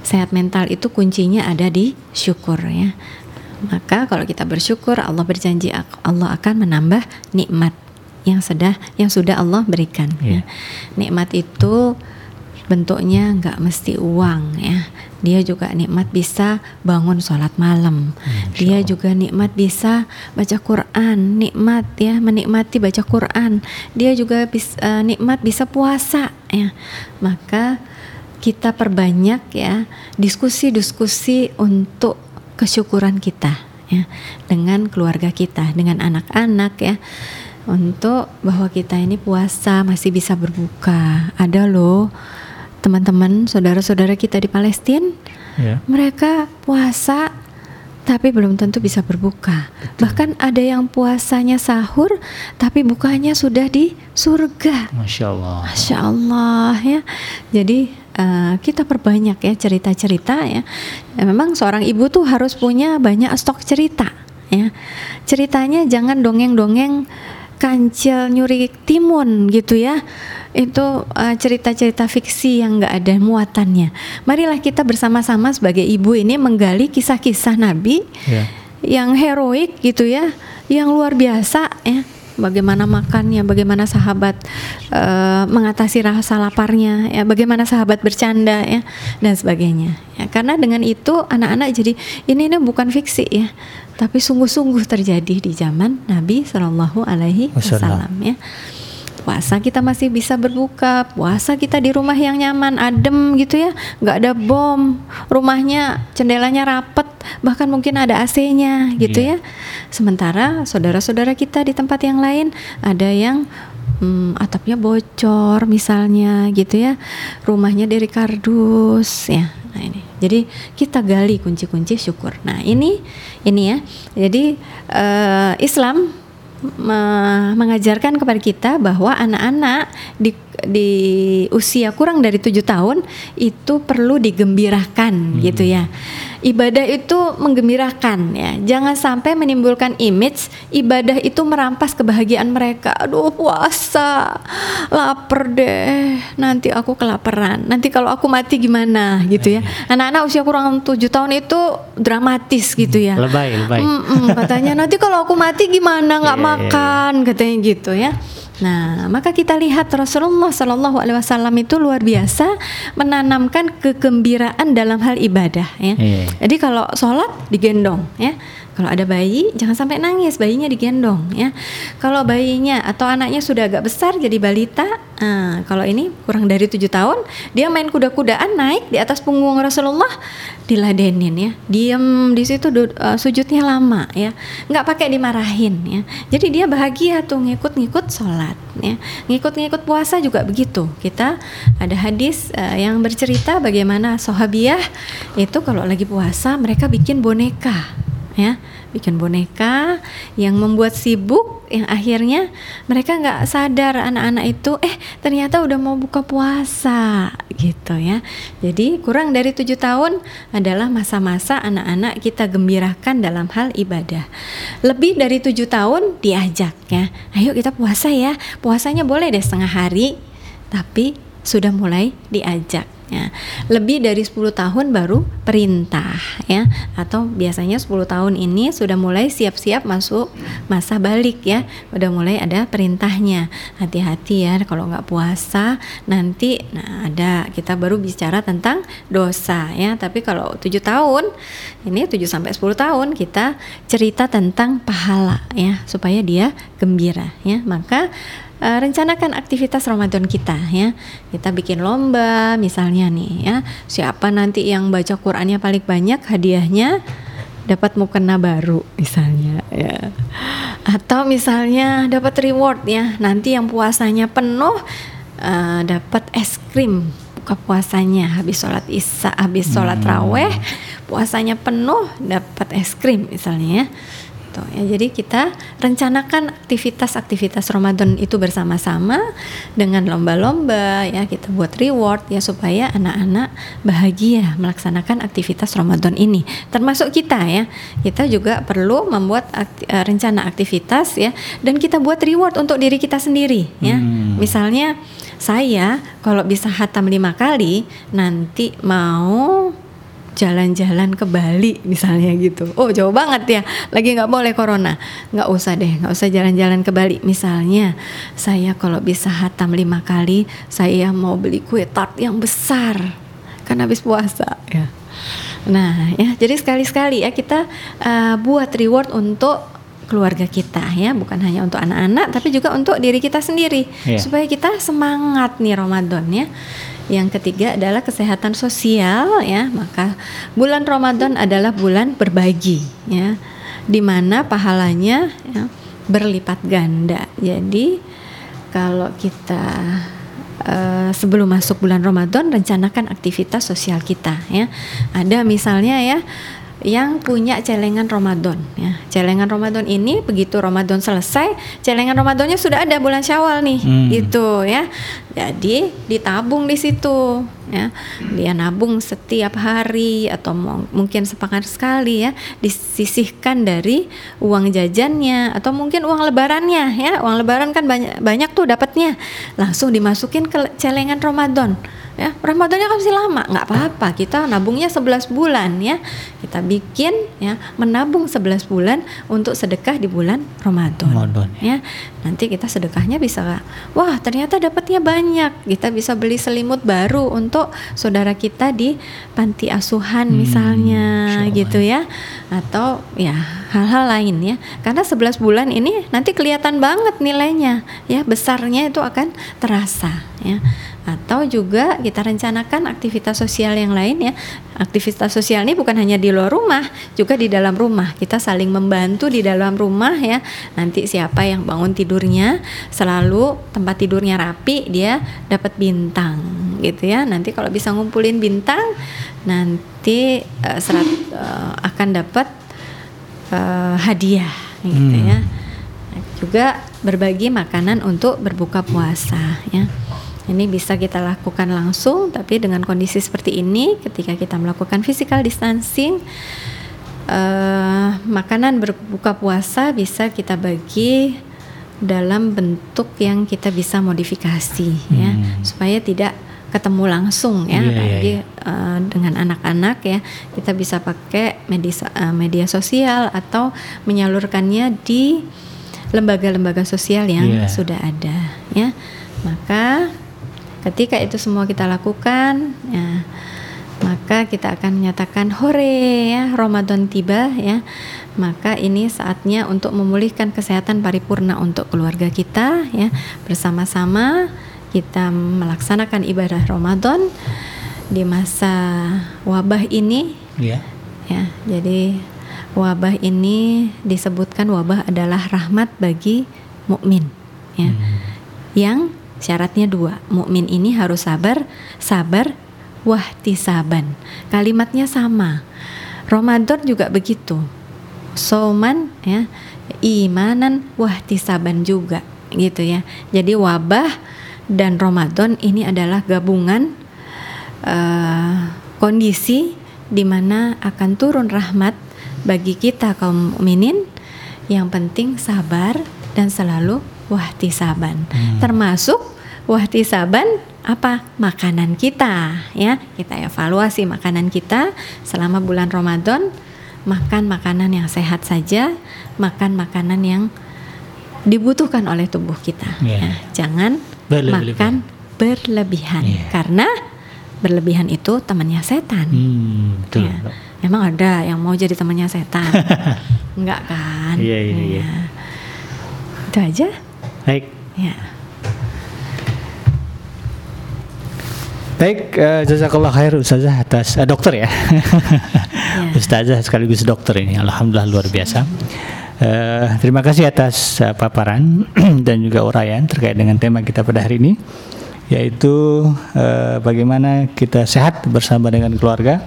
Sehat mental itu kuncinya ada di syukur ya. Maka kalau kita bersyukur, Allah berjanji Allah akan menambah nikmat yang sudah yang sudah Allah berikan. Ya. Nikmat itu bentuknya nggak mesti uang ya. Dia juga nikmat bisa bangun sholat malam. Dia juga nikmat bisa baca Quran nikmat ya menikmati baca Quran. Dia juga bisa, uh, nikmat bisa puasa ya. Maka kita perbanyak ya diskusi-diskusi untuk kesyukuran kita ya dengan keluarga kita dengan anak-anak ya untuk bahwa kita ini puasa masih bisa berbuka. Ada loh teman-teman, saudara-saudara kita di Palestina, yeah. mereka puasa tapi belum tentu bisa berbuka. Betul. Bahkan ada yang puasanya sahur tapi bukanya sudah di surga. Masya Allah. Masya Allah ya. Jadi uh, kita perbanyak ya cerita-cerita ya. ya. Memang seorang ibu tuh harus punya banyak stok cerita ya. Ceritanya jangan dongeng-dongeng kancil nyuri timun gitu ya. Itu uh, cerita-cerita fiksi yang nggak ada muatannya. Marilah kita bersama-sama sebagai ibu ini menggali kisah-kisah nabi yeah. yang heroik gitu ya yang luar biasa ya bagaimana makannya, bagaimana sahabat uh, mengatasi rasa laparnya, ya, bagaimana sahabat bercanda ya dan sebagainya. Ya, karena dengan itu anak-anak jadi ini ini bukan fiksi ya, tapi sungguh-sungguh terjadi di zaman Nabi Shallallahu Alaihi Wasallam ya puasa kita masih bisa berbuka puasa kita di rumah yang nyaman adem gitu ya. Nggak ada bom rumahnya jendelanya rapet bahkan mungkin ada AC-nya gitu yeah. ya. Sementara saudara-saudara kita di tempat yang lain ada yang hmm, atapnya bocor misalnya gitu ya. Rumahnya dari kardus ya. Nah ini. Jadi kita gali kunci-kunci syukur. Nah ini ini ya. Jadi uh, Islam mengajarkan kepada kita bahwa anak-anak di di usia kurang dari tujuh tahun itu perlu digembirakan hmm. gitu ya ibadah itu menggembirakan ya. Jangan sampai menimbulkan image ibadah itu merampas kebahagiaan mereka. Aduh puasa. Lapar deh. Nanti aku kelaparan. Nanti kalau aku mati gimana gitu ya. Anak-anak usia kurang tujuh tahun itu dramatis gitu ya. Lebay lebay. Mm -mm, katanya nanti kalau aku mati gimana? Nggak yeah, iya, iya. makan katanya gitu ya Nah, maka kita lihat Rasulullah Shallallahu Alaihi Wasallam itu luar biasa menanamkan kegembiraan dalam hal ibadah. Ya. Yeah. Jadi kalau sholat digendong, ya kalau ada bayi, jangan sampai nangis, bayinya digendong ya. Kalau bayinya atau anaknya sudah agak besar jadi balita, nah, kalau ini kurang dari tujuh tahun, dia main kuda-kudaan naik di atas punggung Rasulullah, diladenin ya, diem di situ uh, sujudnya lama ya, nggak pakai dimarahin ya. Jadi dia bahagia tuh ngikut-ngikut sholat ya, ngikut-ngikut puasa juga begitu. Kita ada hadis uh, yang bercerita bagaimana sahabiah itu kalau lagi puasa mereka bikin boneka ya bikin boneka yang membuat sibuk yang akhirnya mereka nggak sadar anak-anak itu eh ternyata udah mau buka puasa gitu ya. Jadi kurang dari tujuh tahun adalah masa-masa anak-anak kita gembirakan dalam hal ibadah. Lebih dari tujuh tahun diajak ya ayo kita puasa ya puasanya boleh deh setengah hari tapi sudah mulai diajak ya. Lebih dari 10 tahun baru perintah ya atau biasanya 10 tahun ini sudah mulai siap-siap masuk masa balik ya. Udah mulai ada perintahnya. Hati-hati ya kalau nggak puasa nanti nah ada kita baru bicara tentang dosa ya. Tapi kalau 7 tahun ini 7 sampai 10 tahun kita cerita tentang pahala ya supaya dia gembira ya. Maka uh, rencanakan aktivitas Ramadan kita ya. Kita bikin lomba misalnya nih ya. Siapa nanti yang baca Qur'annya paling banyak hadiahnya dapat mukena baru misalnya ya. Atau misalnya dapat reward ya. Nanti yang puasanya penuh uh, dapat es krim buka puasanya habis sholat isya habis sholat hmm. raweh puasanya penuh dapat es krim misalnya ya gitu. Ya jadi kita rencanakan aktivitas-aktivitas Ramadan itu bersama-sama dengan lomba-lomba ya kita buat reward ya supaya anak-anak bahagia melaksanakan aktivitas Ramadan ini. Termasuk kita ya. Kita juga perlu membuat akti uh, rencana aktivitas ya dan kita buat reward untuk diri kita sendiri ya. Hmm. misalnya saya kalau bisa hatam lima kali nanti mau jalan-jalan ke Bali misalnya gitu. Oh jauh banget ya, lagi nggak boleh corona. Nggak usah deh, nggak usah jalan-jalan ke Bali. Misalnya saya kalau bisa hatam lima kali, saya mau beli kue tart yang besar kan habis puasa ya. Nah ya, jadi sekali-sekali ya kita uh, buat reward untuk keluarga kita ya bukan hanya untuk anak-anak tapi juga untuk diri kita sendiri yeah. supaya kita semangat nih Ramadan ya yang ketiga adalah kesehatan sosial ya. Maka bulan Ramadan adalah bulan berbagi ya. Di mana pahalanya ya, berlipat ganda. Jadi kalau kita uh, sebelum masuk bulan Ramadan rencanakan aktivitas sosial kita ya. Ada misalnya ya yang punya celengan Ramadan ya. Celengan Ramadan ini begitu Ramadan selesai, celengan Ramadannya sudah ada bulan Syawal nih. Hmm. Gitu ya. Jadi ditabung di situ ya. Dia nabung setiap hari atau mungkin sepekan sekali ya, disisihkan dari uang jajannya atau mungkin uang lebarannya ya. Uang lebaran kan banyak banyak tuh dapatnya. Langsung dimasukin ke celengan Ramadan ya Ramadannya kan masih lama nggak apa-apa kita nabungnya 11 bulan ya kita bikin ya menabung 11 bulan untuk sedekah di bulan Ramadan, Ramadan ya. ya nanti kita sedekahnya bisa wah ternyata dapatnya banyak kita bisa beli selimut baru untuk saudara kita di panti asuhan hmm, misalnya gitu ya. atau ya hal-hal lain ya. Karena 11 bulan ini nanti kelihatan banget nilainya ya besarnya itu akan terasa ya atau juga kita rencanakan aktivitas sosial yang lain ya. Aktivitas sosial ini bukan hanya di luar rumah, juga di dalam rumah. Kita saling membantu di dalam rumah ya. Nanti siapa yang bangun tidurnya selalu tempat tidurnya rapi, dia dapat bintang gitu ya. Nanti kalau bisa ngumpulin bintang, nanti uh, serat uh, akan dapat uh, hadiah gitu hmm. ya. Juga berbagi makanan untuk berbuka puasa ya. Ini bisa kita lakukan langsung, tapi dengan kondisi seperti ini, ketika kita melakukan physical distancing, uh, makanan berbuka puasa bisa kita bagi dalam bentuk yang kita bisa modifikasi, ya, hmm. ya, supaya tidak ketemu langsung ya, yeah, iya, apalagi yeah, yeah. Uh, dengan anak-anak ya, kita bisa pakai media uh, media sosial atau menyalurkannya di lembaga-lembaga sosial yang yeah. sudah ada, ya. Maka Ketika itu semua kita lakukan, ya, maka kita akan menyatakan hore ya Ramadan tiba ya. Maka ini saatnya untuk memulihkan kesehatan paripurna untuk keluarga kita ya. Bersama-sama kita melaksanakan ibadah Ramadan di masa wabah ini. Ya. Ya, jadi wabah ini disebutkan wabah adalah rahmat bagi mukmin ya. Hmm. Yang Syaratnya dua, mukmin ini harus sabar, sabar, wahtisaban. Kalimatnya sama. Ramadan juga begitu. Soman ya, imanan wahtisaban juga gitu ya. Jadi wabah dan Ramadan ini adalah gabungan uh, kondisi di mana akan turun rahmat bagi kita kaum mukminin. Yang penting sabar dan selalu wahtisaban. Hmm. Termasuk wahtisaban apa? Makanan kita ya. Kita evaluasi makanan kita selama bulan Ramadan, makan makanan yang sehat saja, makan makanan yang dibutuhkan oleh tubuh kita. Yeah. Ya. Jangan berlebihan. makan berlebihan yeah. karena berlebihan itu temannya setan. Hmm, betul. Ya. Memang ada yang mau jadi temannya setan. Enggak kan? Iya, iya, iya. Ya. Itu aja. Baik. Ya. Baik, uh, jazakallah khair Ustazah atas uh, dokter ya. ya. Ustazah sekaligus dokter ini. Alhamdulillah luar biasa. Uh, terima kasih atas uh, paparan dan juga uraian terkait dengan tema kita pada hari ini yaitu uh, bagaimana kita sehat bersama dengan keluarga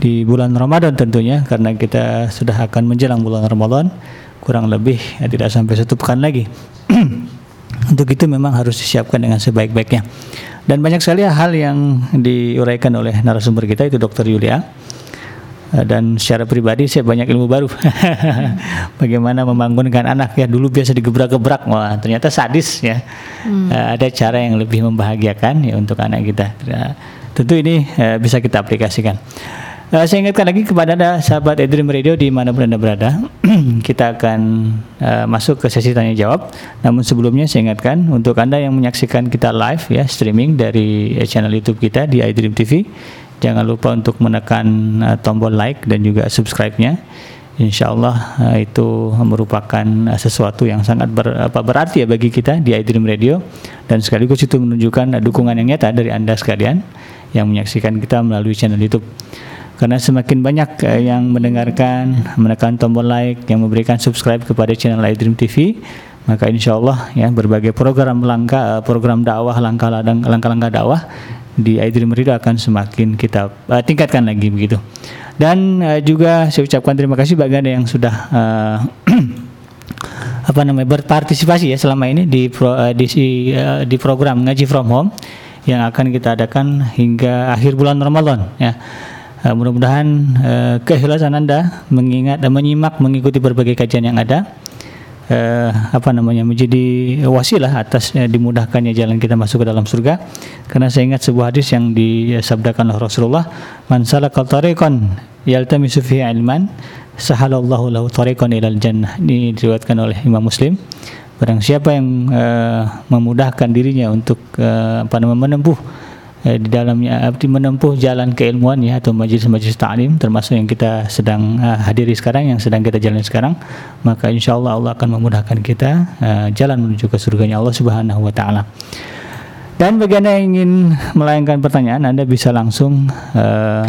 di bulan Ramadan tentunya karena kita sudah akan menjelang bulan Ramadan kurang lebih ya, tidak sampai satu pekan lagi. Untuk itu memang harus disiapkan dengan sebaik-baiknya. Dan banyak sekali hal yang diuraikan oleh narasumber kita itu Dr. Yulia. Eh, dan secara pribadi saya banyak ilmu baru. Bagaimana membangunkan anak ya dulu biasa digebrak-gebrak, wah ternyata sadis ya. Hmm. Eh, ada cara yang lebih membahagiakan ya untuk anak kita. Tentu ini uh, bisa kita aplikasikan. Uh, saya ingatkan lagi kepada anda sahabat Edream Radio di mana pun anda berada, kita akan uh, masuk ke sesi tanya jawab. Namun sebelumnya saya ingatkan untuk anda yang menyaksikan kita live ya streaming dari channel YouTube kita di iDream TV, jangan lupa untuk menekan uh, tombol like dan juga subscribe-nya. Insya Allah uh, itu merupakan uh, sesuatu yang sangat ber, apa, berarti ya bagi kita di iDream Radio dan sekaligus itu menunjukkan uh, dukungan yang nyata dari anda sekalian yang menyaksikan kita melalui channel YouTube karena semakin banyak uh, yang mendengarkan, menekan tombol like, yang memberikan subscribe kepada channel iDream TV, maka insya Allah ya berbagai program langkah, uh, program dakwah, langkah-langkah dakwah di iDream Radio akan semakin kita uh, tingkatkan lagi begitu. Dan uh, juga saya ucapkan terima kasih bagi anda yang sudah uh, apa namanya berpartisipasi ya selama ini di pro, uh, di di program ngaji from home yang akan kita adakan hingga akhir bulan Ramadan ya. Uh, mudah-mudahan uh, keikhlasan Anda mengingat dan menyimak mengikuti berbagai kajian yang ada. Uh, apa namanya menjadi wasilah atas uh, dimudahkannya jalan kita masuk ke dalam surga. Karena saya ingat sebuah hadis yang disabdakan oleh Rasulullah man salaka tariqan yaltamisu fihi ilman sahalallahu lahu tariqan ilal jannah. Ini diriwayatkan oleh Imam Muslim. Barang siapa yang uh, memudahkan dirinya untuk uh, apa namanya menempuh eh, di dalamnya arti menempuh jalan keilmuan ya atau majelis-majelis ta'lim termasuk yang kita sedang uh, hadiri sekarang yang sedang kita jalani sekarang maka insya Allah Allah akan memudahkan kita uh, jalan menuju ke surganya Allah Subhanahu wa taala. Dan bagi Anda yang ingin melayangkan pertanyaan, Anda bisa langsung uh,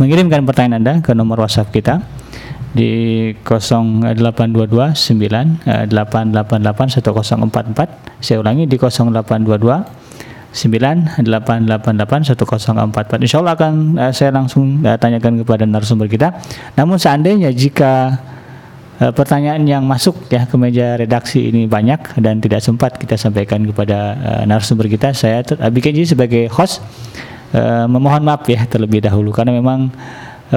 mengirimkan pertanyaan Anda ke nomor WhatsApp kita di 0822 9 888 1044. Saya ulangi di 0822 98881044. Insya Allah akan uh, saya langsung uh, tanyakan kepada narasumber kita. Namun seandainya jika uh, pertanyaan yang masuk ya ke meja redaksi ini banyak dan tidak sempat kita sampaikan kepada uh, narasumber kita, saya bikin sebagai host uh, memohon maaf ya terlebih dahulu karena memang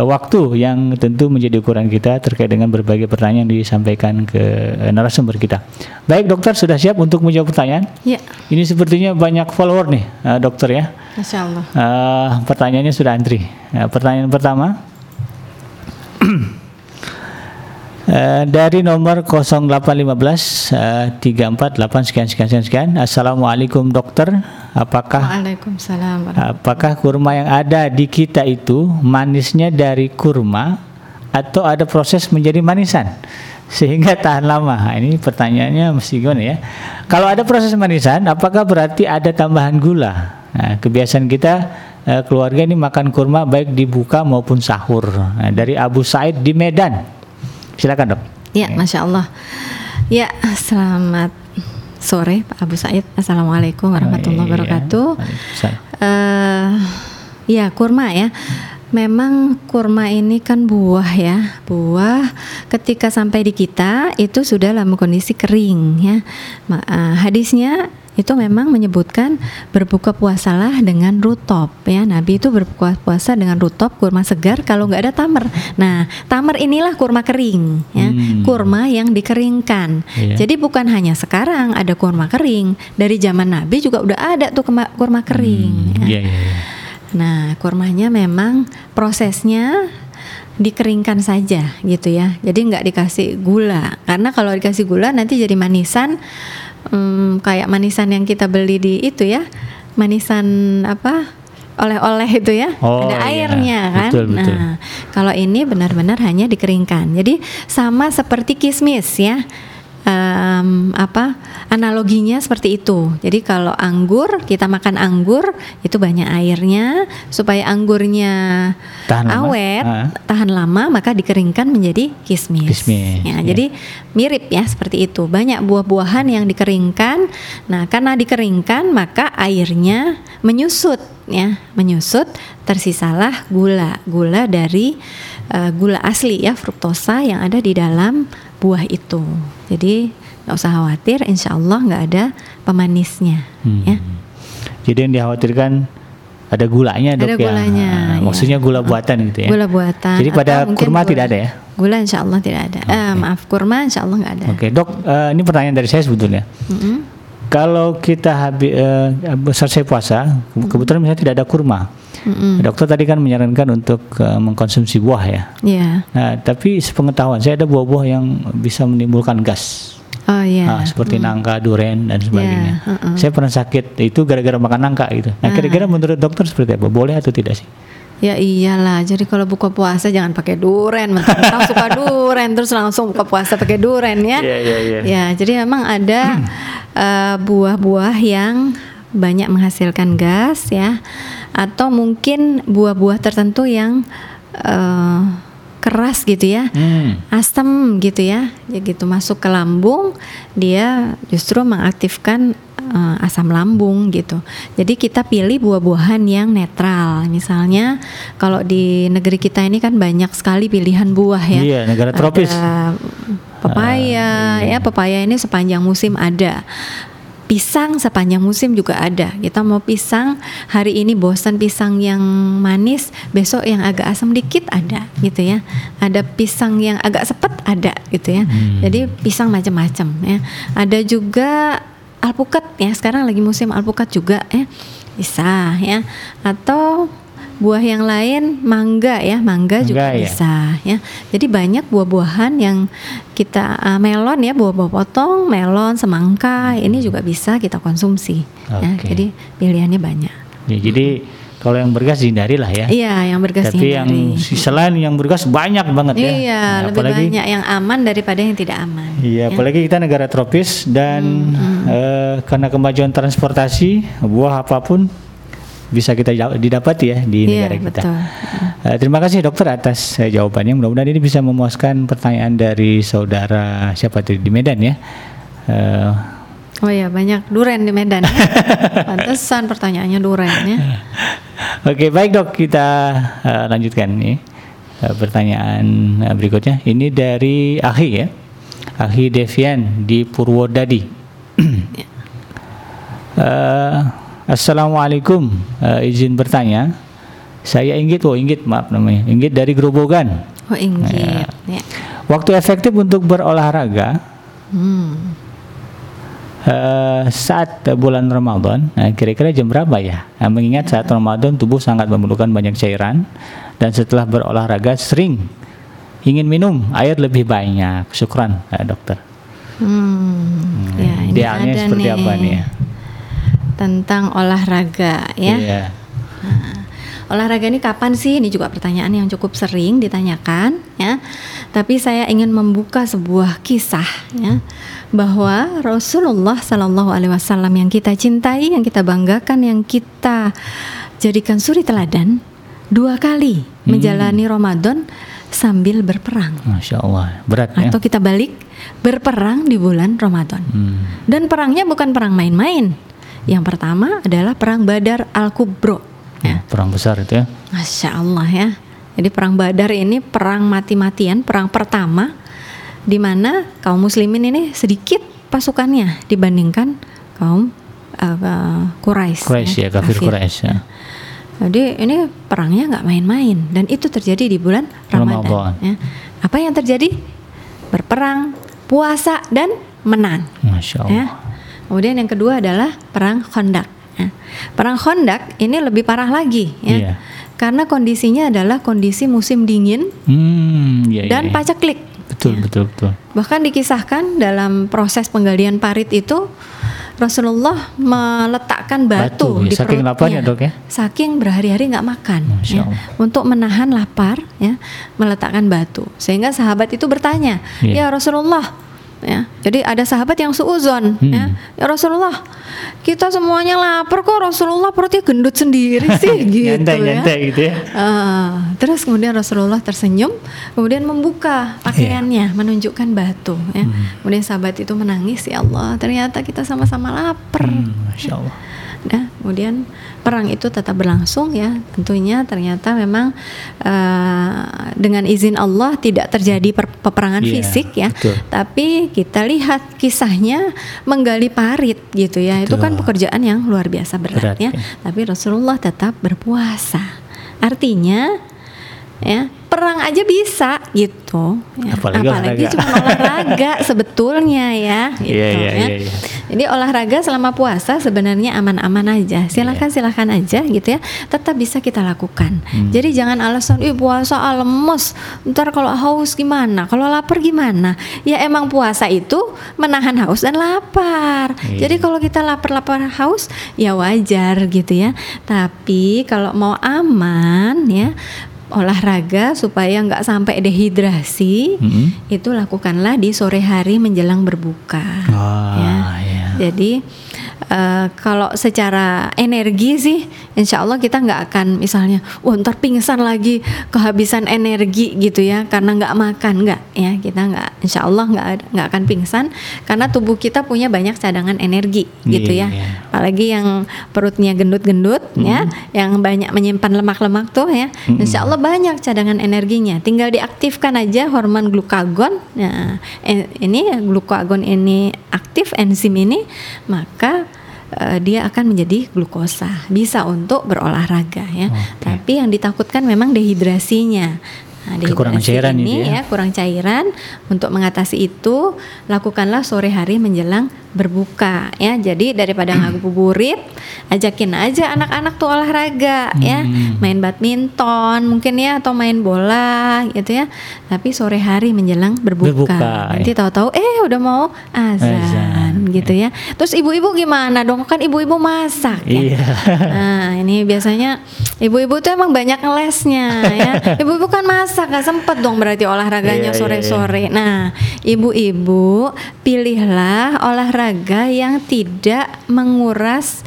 waktu yang tentu menjadi ukuran kita terkait dengan berbagai pertanyaan yang disampaikan ke uh, narasumber kita. Baik dokter sudah siap untuk menjawab pertanyaan? Ya. Ini sepertinya banyak follower nih uh, dokter ya. Masya Allah. Uh, pertanyaannya sudah antri. Uh, pertanyaan pertama. Uh, dari nomor 0815 uh, 348 sekian sekian sekian sekian. Assalamualaikum dokter. Apakah Waalaikumsalam Apakah kurma yang ada di kita itu manisnya dari kurma atau ada proses menjadi manisan sehingga tahan lama? Nah, ini pertanyaannya mesti gimana ya? Kalau ada proses manisan, apakah berarti ada tambahan gula? Nah, kebiasaan kita uh, keluarga ini makan kurma baik dibuka maupun sahur. Nah, dari Abu Said di Medan. Silakan dok. Ya, masya Allah. Ya, selamat sore Pak Abu Said. Assalamualaikum warahmatullahi wabarakatuh. Uh, ya, kurma ya. Memang kurma ini kan buah ya, buah ketika sampai di kita itu sudah dalam kondisi kering ya. Uh, hadisnya itu memang menyebutkan berbuka puasalah dengan rutop ya Nabi itu berbuka puasa dengan rutop kurma segar kalau nggak ada tamar nah tamar inilah kurma kering ya hmm. kurma yang dikeringkan yeah. jadi bukan hanya sekarang ada kurma kering dari zaman Nabi juga udah ada tuh kurma kering hmm. ya. yeah, yeah, yeah. nah kurmanya memang prosesnya dikeringkan saja gitu ya jadi nggak dikasih gula karena kalau dikasih gula nanti jadi manisan hmm, kayak manisan yang kita beli di itu ya. Manisan apa? Oleh-oleh itu ya. Oh, ada iya. airnya kan? Betul, betul. nah kalau ini benar-benar hanya dikeringkan. Jadi sama seperti kismis ya um, apa analoginya seperti itu. Jadi kalau anggur kita makan anggur itu banyak airnya supaya anggurnya Tahan lama. awet, Ah. tahan lama maka dikeringkan menjadi kismis. Kismis, Ya, ya. Jadi mirip ya seperti itu. Banyak buah-buahan yang dikeringkan. Nah, karena dikeringkan maka airnya menyusut ya, menyusut tersisalah gula. Gula dari eh, gula asli ya, fruktosa yang ada di dalam buah itu. Jadi nggak usah khawatir, insya Allah nggak ada pemanisnya Hmm. ya. Jadi yang dikhawatirkan ada gulanya dok Ada ya. gulanya, Ah, ya. Maksudnya gula buatan gitu ya. Gula buatan. Jadi pada kurma gula- tidak ada ya? Gula insya Allah tidak ada. Eh, maaf kurma insya Allah nggak ada. Oke dok, eh, ini pertanyaan dari saya sebetulnya. Mm-mm. Kalau kita habis eh, selesai puasa, ke- kebetulan misalnya tidak ada kurma, Mm-mm. dokter tadi kan menyarankan untuk eh, mengkonsumsi buah ya. Ya. Nah, tapi sepengetahuan saya ada buah-buah yang bisa menimbulkan gas. Oh iya. Nah, seperti nangka, duren dan sebagainya. Ya, heeh. Saya pernah sakit itu gara-gara makan nangka gitu. Nah, kira-kira menurut dokter seperti apa? Boleh atau tidak sih? Ya iyalah, jadi kalau buka puasa jangan pakai duren, mentang suka duren terus langsung buka puasa pakai duren ya. Iya, iya, iya. Ya, jadi memang ada eh, buah-buah yang banyak menghasilkan gas ya, atau mungkin buah-buah tertentu yang eh, keras gitu ya, Hmm. asam gitu ya, ya gitu masuk ke lambung, dia justru mengaktifkan eh, asam lambung gitu. Jadi kita pilih buah-buahan yang netral. Misalnya kalau di negeri kita ini kan banyak sekali pilihan buah ya. Iya, negara tropis. Ada pepaya ya, pepaya ini sepanjang musim ada. Pisang sepanjang musim juga ada. Kita mau pisang hari ini bosan pisang yang manis, besok yang agak asam dikit ada gitu ya. Ada pisang yang agak sepet ada gitu ya. Jadi pisang macam-macam ya. Ada juga alpukat ya. Sekarang lagi musim alpukat juga ya. Bisa ya. Atau buah yang lain mangga ya, mangga, juga ya. bisa ya. Jadi banyak buah-buahan yang kita uh, melon ya, buah-buah potong, melon, semangka ini juga bisa kita konsumsi. Ya, Oke. jadi pilihannya banyak. Ya, jadi kalau yang bergas hindari lah ya. Iya, yang bergas Tapi yang selain yang bergas banyak banget ya. Iya, Nah, lebih apalagi banyak yang aman daripada yang tidak aman. Iya, apalagi kita negara tropis dan eh, karena kemajuan transportasi buah apa pun bisa kita didapati ya di Iya, negara kita. betul. Eh, terima kasih dokter atas eh, jawabannya. Mudah-mudahan ini bisa memuaskan pertanyaan dari saudara siapa tadi di Medan ya. Eh, Oh ya, banyak duren di Medan. ya. Pantesan pertanyaannya duren ya. Oke, baik dok, kita eh, lanjutkan nih eh, pertanyaan eh, berikutnya. Ini dari Ahi ya, Ahi Devian di Purwodadi. Eh, Assalamualaikum, Eh, izin bertanya. Saya Inggit, oh Inggit, maaf namanya, Inggit dari Grobogan. Oh, inggit. Ya. Waktu efektif untuk berolahraga Hmm. eh, saat bulan Ramadan, nah, kira-kira jam berapa ya? Nah, mengingat saat Ramadan tubuh sangat memerlukan banyak cairan dan setelah berolahraga sering ingin minum air lebih banyak. Syukran, eh, dokter. Hmm. Ya, ini Idealnya seperti apa nih ya? Tentang olahraga ya. Iya. Olahraga ini kapan sih? Ini juga pertanyaan yang cukup sering ditanyakan ya. Tapi saya ingin membuka sebuah kisah ya bahwa Rasulullah Shallallahu alaihi wasallam yang kita cintai, yang kita banggakan, yang kita jadikan suri teladan dua kali menjalani Ramadan sambil berperang. Masya Allah, berat ya. Atau kita balik berperang di bulan Ramadan. Hmm. Dan perangnya bukan perang main-main. Yang pertama adalah perang Badar Al-Kubro. Ya. Perang besar itu ya. Masya Allah ya. Jadi perang Badar ini perang mati-matian, perang pertama di mana kaum muslimin ini sedikit pasukannya dibandingkan kaum uh, Quraisy. Quraisy ya, kafir Quraisy ya. Jadi ini perangnya nggak main-main dan itu terjadi di bulan Ramadan. Ramadan. ya. Apa yang terjadi? Berperang, puasa dan menang. Masya Allah. Ya. Kemudian yang kedua adalah perang Khandaq. ya. Perang Khandaq ini lebih parah lagi ya. Iya. Karena kondisinya adalah kondisi musim dingin Hmm, iya, iya, dan iya. paceklik. Betul, betul, betul. Bahkan dikisahkan dalam proses penggalian parit itu Rasulullah meletakkan batu, Batu, ya, di saking perutnya. laparnya, Dok, ya? Saking berhari-hari nggak makan ya. Untuk menahan lapar ya, meletakkan batu. Sehingga sahabat itu bertanya, Iya. "Ya Rasulullah, ya. Jadi ada sahabat yang suuzon Hmm. ya. Ya Rasulullah, kita semuanya lapar kok Rasulullah perutnya gendut sendiri sih gitu nyantai, ya. nyantai gitu ya. Ah, terus kemudian Rasulullah tersenyum, kemudian membuka pakaiannya, menunjukkan batu. Ya. Hmm. Kemudian sahabat itu menangis, ya Allah, ternyata kita sama-sama lapar. Hmm, Masya Allah. Nah, kemudian perang itu tetap berlangsung ya. Tentunya ternyata memang eh, dengan izin Allah tidak terjadi per- peperangan Iya, fisik ya. betul. Tapi kita lihat kisahnya menggali parit gitu ya. Itu kan Betul. pekerjaan yang luar biasa berat, Berat, ya. ya. Tapi Rasulullah tetap berpuasa. Artinya ya perang aja bisa gitu ya. Apalagi olahraga. cuma olahraga sebetulnya ya gitu Iya, iya, ya. iya, iya. Jadi olahraga selama puasa sebenarnya aman-aman aja. Silakan Iya. silakan aja gitu ya. Tetap bisa kita lakukan. Hmm. Jadi jangan alasan ih puasa ah, lemes. Ntar kalau haus gimana? Kalau lapar gimana? Ya emang puasa itu menahan haus dan lapar. Iya. Jadi kalau kita lapar-lapar haus ya wajar gitu ya. Tapi kalau mau aman ya olahraga supaya nggak sampai dehidrasi Mm-mm. itu lakukanlah di sore hari menjelang berbuka Wah, ya. ya. Jadi eh, kalau secara energi sih, insya Allah kita nggak akan misalnya, wah ntar pingsan lagi, kehabisan energi gitu ya, karena nggak makan nggak ya kita nggak, insya Allah nggak nggak akan pingsan karena tubuh kita punya banyak cadangan energi gitu ya. Iya. Apalagi yang perutnya gendut-gendut ya, yang banyak menyimpan lemak-lemak tuh ya, insya Allah banyak cadangan energinya. Tinggal diaktifkan aja hormon glukagon. Nah, eh, ini glukagon ini aktif enzim ini, maka eh, dia akan menjadi glukosa. Bisa untuk berolahraga ya. Oke. Tapi yang ditakutkan memang dehidrasinya. Nah, Kekurangan dehidrasi cairan ini itu ya. ya kurang cairan untuk mengatasi itu lakukanlah sore hari menjelang berbuka ya jadi daripada ngabuburit ajakin aja anak-anak tuh olahraga ya Hmm. main badminton mungkin ya atau main bola gitu ya tapi sore hari menjelang berbuka, Berbuka, nanti tahu-tahu eh udah mau azan, Azan, gitu ya terus ibu-ibu gimana dong kan ibu-ibu masak ya Iya. Nah, ini biasanya ibu-ibu tuh emang banyak ngelesnya ya. Ibu-ibu kan masak nggak sempet dong berarti olahraganya Iya, iya, sore-sore. Nah, ibu-ibu pilihlah olahraga yang tidak menguras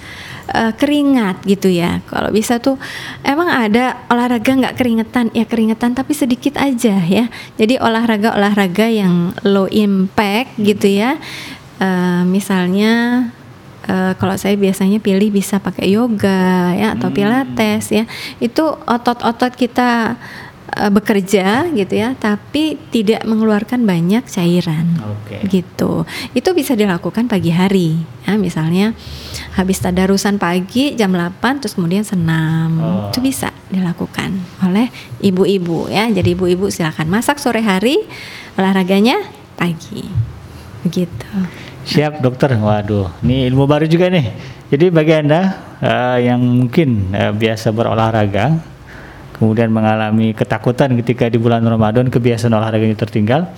eh, keringat gitu ya. Kalau bisa tuh emang ada olahraga nggak keringetan ya keringetan tapi sedikit aja ya. Jadi olahraga-olahraga yang low impact gitu ya. Eh, misalnya Eh, kalau saya biasanya pilih bisa pakai yoga ya atau pilates ya. Itu otot-otot kita eh, bekerja gitu ya tapi tidak mengeluarkan banyak cairan Oke. gitu. Itu bisa dilakukan pagi hari ya. Misalnya habis tadarusan pagi jam 8 terus kemudian senam. Oh. itu bisa dilakukan oleh ibu-ibu ya. Jadi ibu-ibu silakan masak sore hari olahraganya pagi begitu Siap dokter. Waduh, ini ilmu baru juga nih. Jadi bagi anda eh, yang mungkin eh, biasa berolahraga, kemudian mengalami ketakutan ketika di bulan Ramadan kebiasaan olahraganya tertinggal.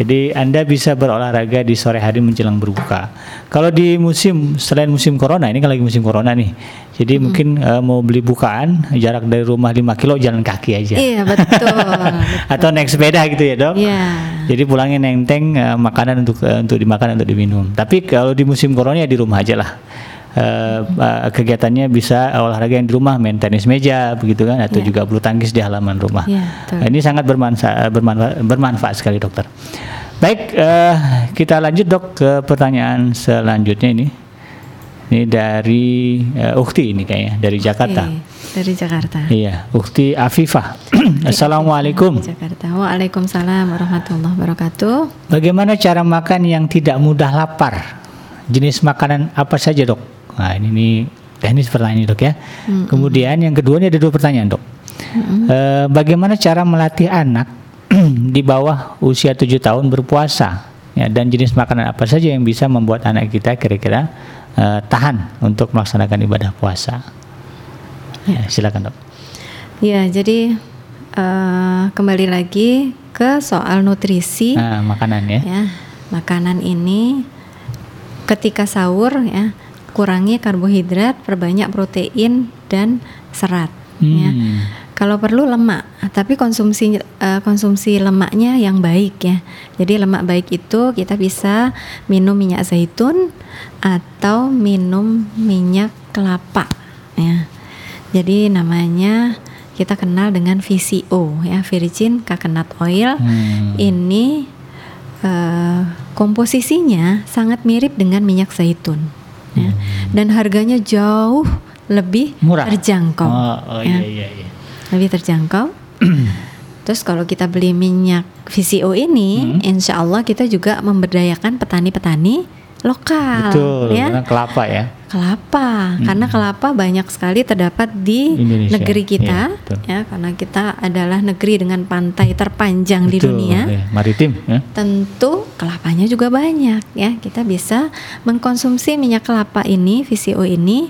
Jadi anda bisa berolahraga di sore hari menjelang berbuka. Kalau di musim selain musim corona ini kan lagi musim corona nih. Jadi mungkin eh, mau beli bukaan jarak dari rumah 5 kilo jalan kaki aja. iya betul Atau naik sepeda gitu ya dok? Iya. Jadi pulangnya nenteng eh, makanan untuk eh, untuk dimakan untuk diminum. Tapi kalau di musim corona ya di rumah aja lah. Eh, eh, kegiatannya bisa olahraga yang di rumah, main tenis meja begitu kan, atau Iya. juga bulu tangkis di halaman rumah. Betul. Nah, ini sangat bermanfaat, bermanfaat, bermanfaat sekali dokter. Baik, eh, kita lanjut dok ke pertanyaan selanjutnya ini. Ini dari eh, Ukti ini kayaknya dari Jakarta. Dari Jakarta. Iya, Ukti Afifah. Assalamualaikum. Jakarta. Waalaikumsalam warahmatullahi wabarakatuh. Bagaimana cara makan yang tidak mudah lapar? Jenis makanan apa saja dok? Nah ini nih teknis pertanyaan ini, dok ya. Kemudian yang kedua ini ada dua pertanyaan dok. Eh, bagaimana cara melatih anak di bawah usia 7 tahun berpuasa? Ya, dan jenis makanan apa saja yang bisa membuat anak kita kira-kira eh, tahan untuk melaksanakan ibadah puasa? Ya, silakan dok. Ya, jadi eh, kembali lagi ke soal nutrisi Nah, makanan ya. ya. Makanan ini ketika sahur ya, kurangi karbohidrat, perbanyak protein dan serat ya. Hmm. Kalau perlu lemak, tapi konsumsi uh, konsumsi lemaknya yang baik ya. Jadi lemak baik itu kita bisa minum minyak zaitun atau minum minyak kelapa ya. Jadi namanya kita kenal dengan VCO ya, virgin coconut oil. Hmm. Ini uh, komposisinya sangat mirip dengan minyak zaitun ya. Dan harganya jauh lebih murah terjangkau. Oh, oh ya. iya iya iya lebih terjangkau. Terus kalau kita beli minyak VCO ini, hmm. insya Allah kita juga memberdayakan petani-petani lokal, Betul, ya. kelapa ya. Kelapa, hmm. karena kelapa banyak sekali terdapat di Indonesia. negeri kita, ya, ya, karena kita adalah negeri dengan pantai terpanjang betul, di dunia, ya. maritim. Ya. Tentu kelapanya juga banyak, ya. Kita bisa mengkonsumsi minyak kelapa ini, VCO ini,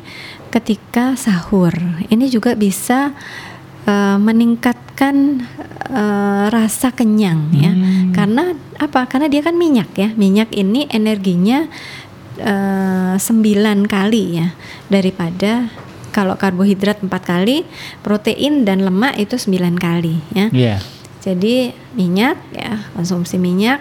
ketika sahur. Ini juga bisa uh, meningkatkan uh, rasa kenyang ya. hmm. ya karena apa karena dia kan minyak ya minyak ini energinya uh, kali ya. Daripada kalau karbohidrat empat kali protein dan lemak itu sembilan kali ya. Yeah. jadi minyak ya konsumsi minyak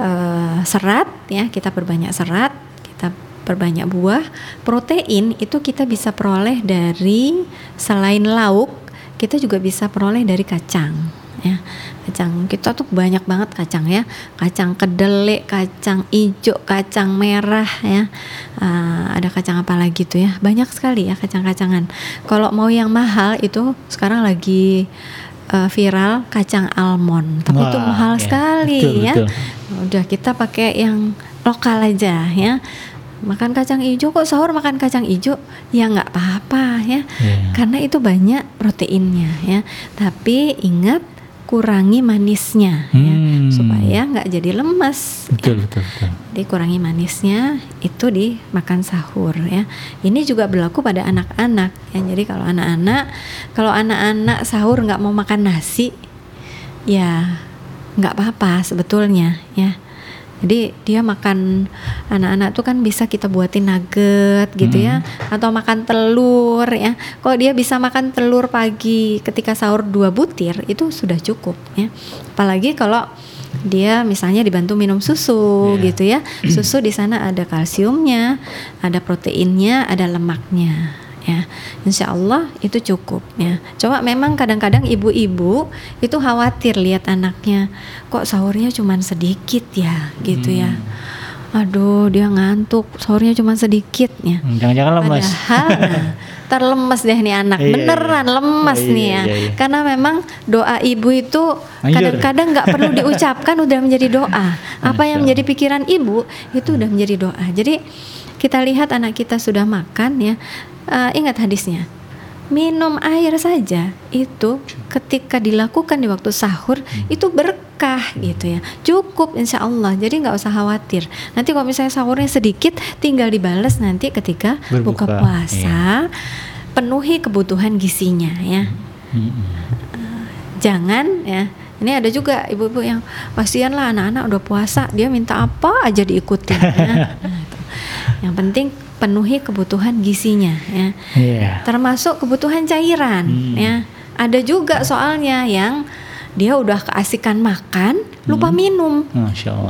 uh, serat ya kita perbanyak serat kita perbanyak buah. Protein itu kita bisa peroleh dari selain lauk kita juga bisa peroleh dari kacang ya kacang. Kita tuh banyak banget kacang ya. Kacang kedelai kacang hijau kacang merah ya. Uh, ada kacang apa lagi tuh ya? Banyak sekali ya kacang-kacangan. Kalau mau yang mahal itu sekarang lagi uh, viral kacang almond. Tapi Wah, itu mahal ya. sekali betul, ya. betul. udah kita pakai yang lokal aja ya. Makan kacang hijau kok sahur makan kacang hijau ya nggak apa-apa ya. Yeah. karena itu banyak proteinnya ya. Tapi ingat kurangi manisnya ya, hmm. ya supaya nggak jadi lemas betul, ya. betul betul. Jadi kurangi manisnya itu di makan sahur ya. Ini juga berlaku pada anak-anak ya. Jadi kalau anak-anak kalau anak-anak sahur nggak mau makan nasi ya nggak apa-apa sebetulnya ya jadi dia makan anak-anak tuh kan bisa kita buatin nugget gitu ya, hmm. ya atau makan telur ya. Kalau dia bisa makan telur pagi ketika sahur dua butir itu sudah cukup ya. Apalagi kalau dia misalnya dibantu minum susu yeah. gitu ya. Susu di sana ada kalsiumnya, ada proteinnya, ada lemaknya ya insya Allah itu cukup ya coba memang kadang-kadang ibu-ibu itu khawatir lihat anaknya kok sahurnya cuma sedikit ya gitu ya. hmm. ya aduh dia ngantuk sahurnya cuma sedikit ya hmm, jangan-jangan lemas padahal terlemes deh nih anak iya, iya. beneran iya. lemes iya, nih ya iya, iya. karena memang doa ibu itu kadang-kadang nggak perlu diucapkan udah menjadi doa apa yang menjadi pikiran ibu itu udah menjadi doa jadi kita lihat anak kita sudah makan ya uh, ingat hadisnya minum air saja itu ketika dilakukan di waktu sahur hmm. itu berkah gitu ya cukup insya Allah jadi nggak usah khawatir nanti kalau misalnya sahurnya sedikit tinggal dibales nanti ketika Berbuka. buka puasa iya. penuhi kebutuhan gizinya ya hmm. uh, jangan ya ini ada juga ibu-ibu yang kasihan lah anak-anak udah puasa dia minta apa aja diikutin ya. nah, yang penting penuhi kebutuhan gizinya ya. Yeah. Termasuk kebutuhan cairan hmm. ya. Ada juga soalnya yang dia udah keasikan makan lupa hmm. minum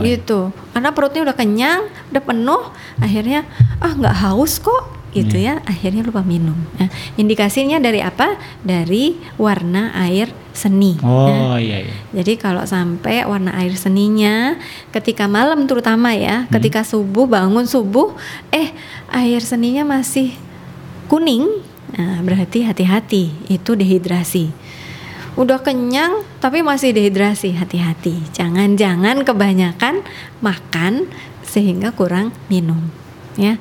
gitu karena perutnya udah kenyang udah penuh akhirnya ah nggak haus kok gitu yeah. ya akhirnya lupa minum ya. indikasinya dari apa dari warna air seni oh ya. iya, iya jadi kalau sampai warna air seninya ketika malam terutama ya hmm. ketika subuh bangun subuh eh air seninya masih kuning nah, berarti hati-hati itu dehidrasi udah kenyang tapi masih dehidrasi hati-hati jangan-jangan kebanyakan makan sehingga kurang minum ya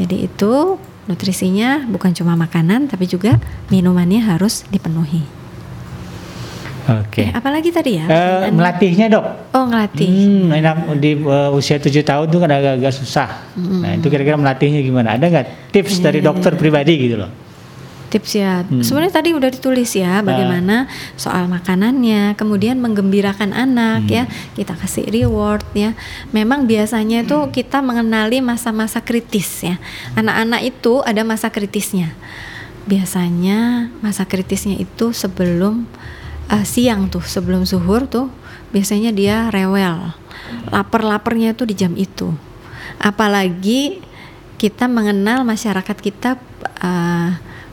jadi itu nutrisinya bukan cuma makanan tapi juga minumannya harus dipenuhi. Oke. Okay. Eh, apalagi tadi ya? Uh, melatihnya dok. Oh ngelatih. Hmm, enak di uh, usia tujuh tahun tuh kan agak-agak susah. Hmm. Nah itu kira-kira melatihnya gimana? Ada nggak tips yeah. dari dokter pribadi gitu loh? tips ya. Hmm. Sebenarnya tadi udah ditulis ya nah. bagaimana uh. soal makanannya, kemudian menggembirakan anak hmm. ya, kita kasih reward ya. Memang biasanya itu kita mengenali masa-masa kritis ya. Anak-anak itu ada masa kritisnya. biasanya masa kritisnya itu sebelum uh, siang tuh, sebelum zuhur tuh biasanya dia rewel. Lapar-laparnya tuh di jam itu. Apalagi kita mengenal masyarakat kita uh,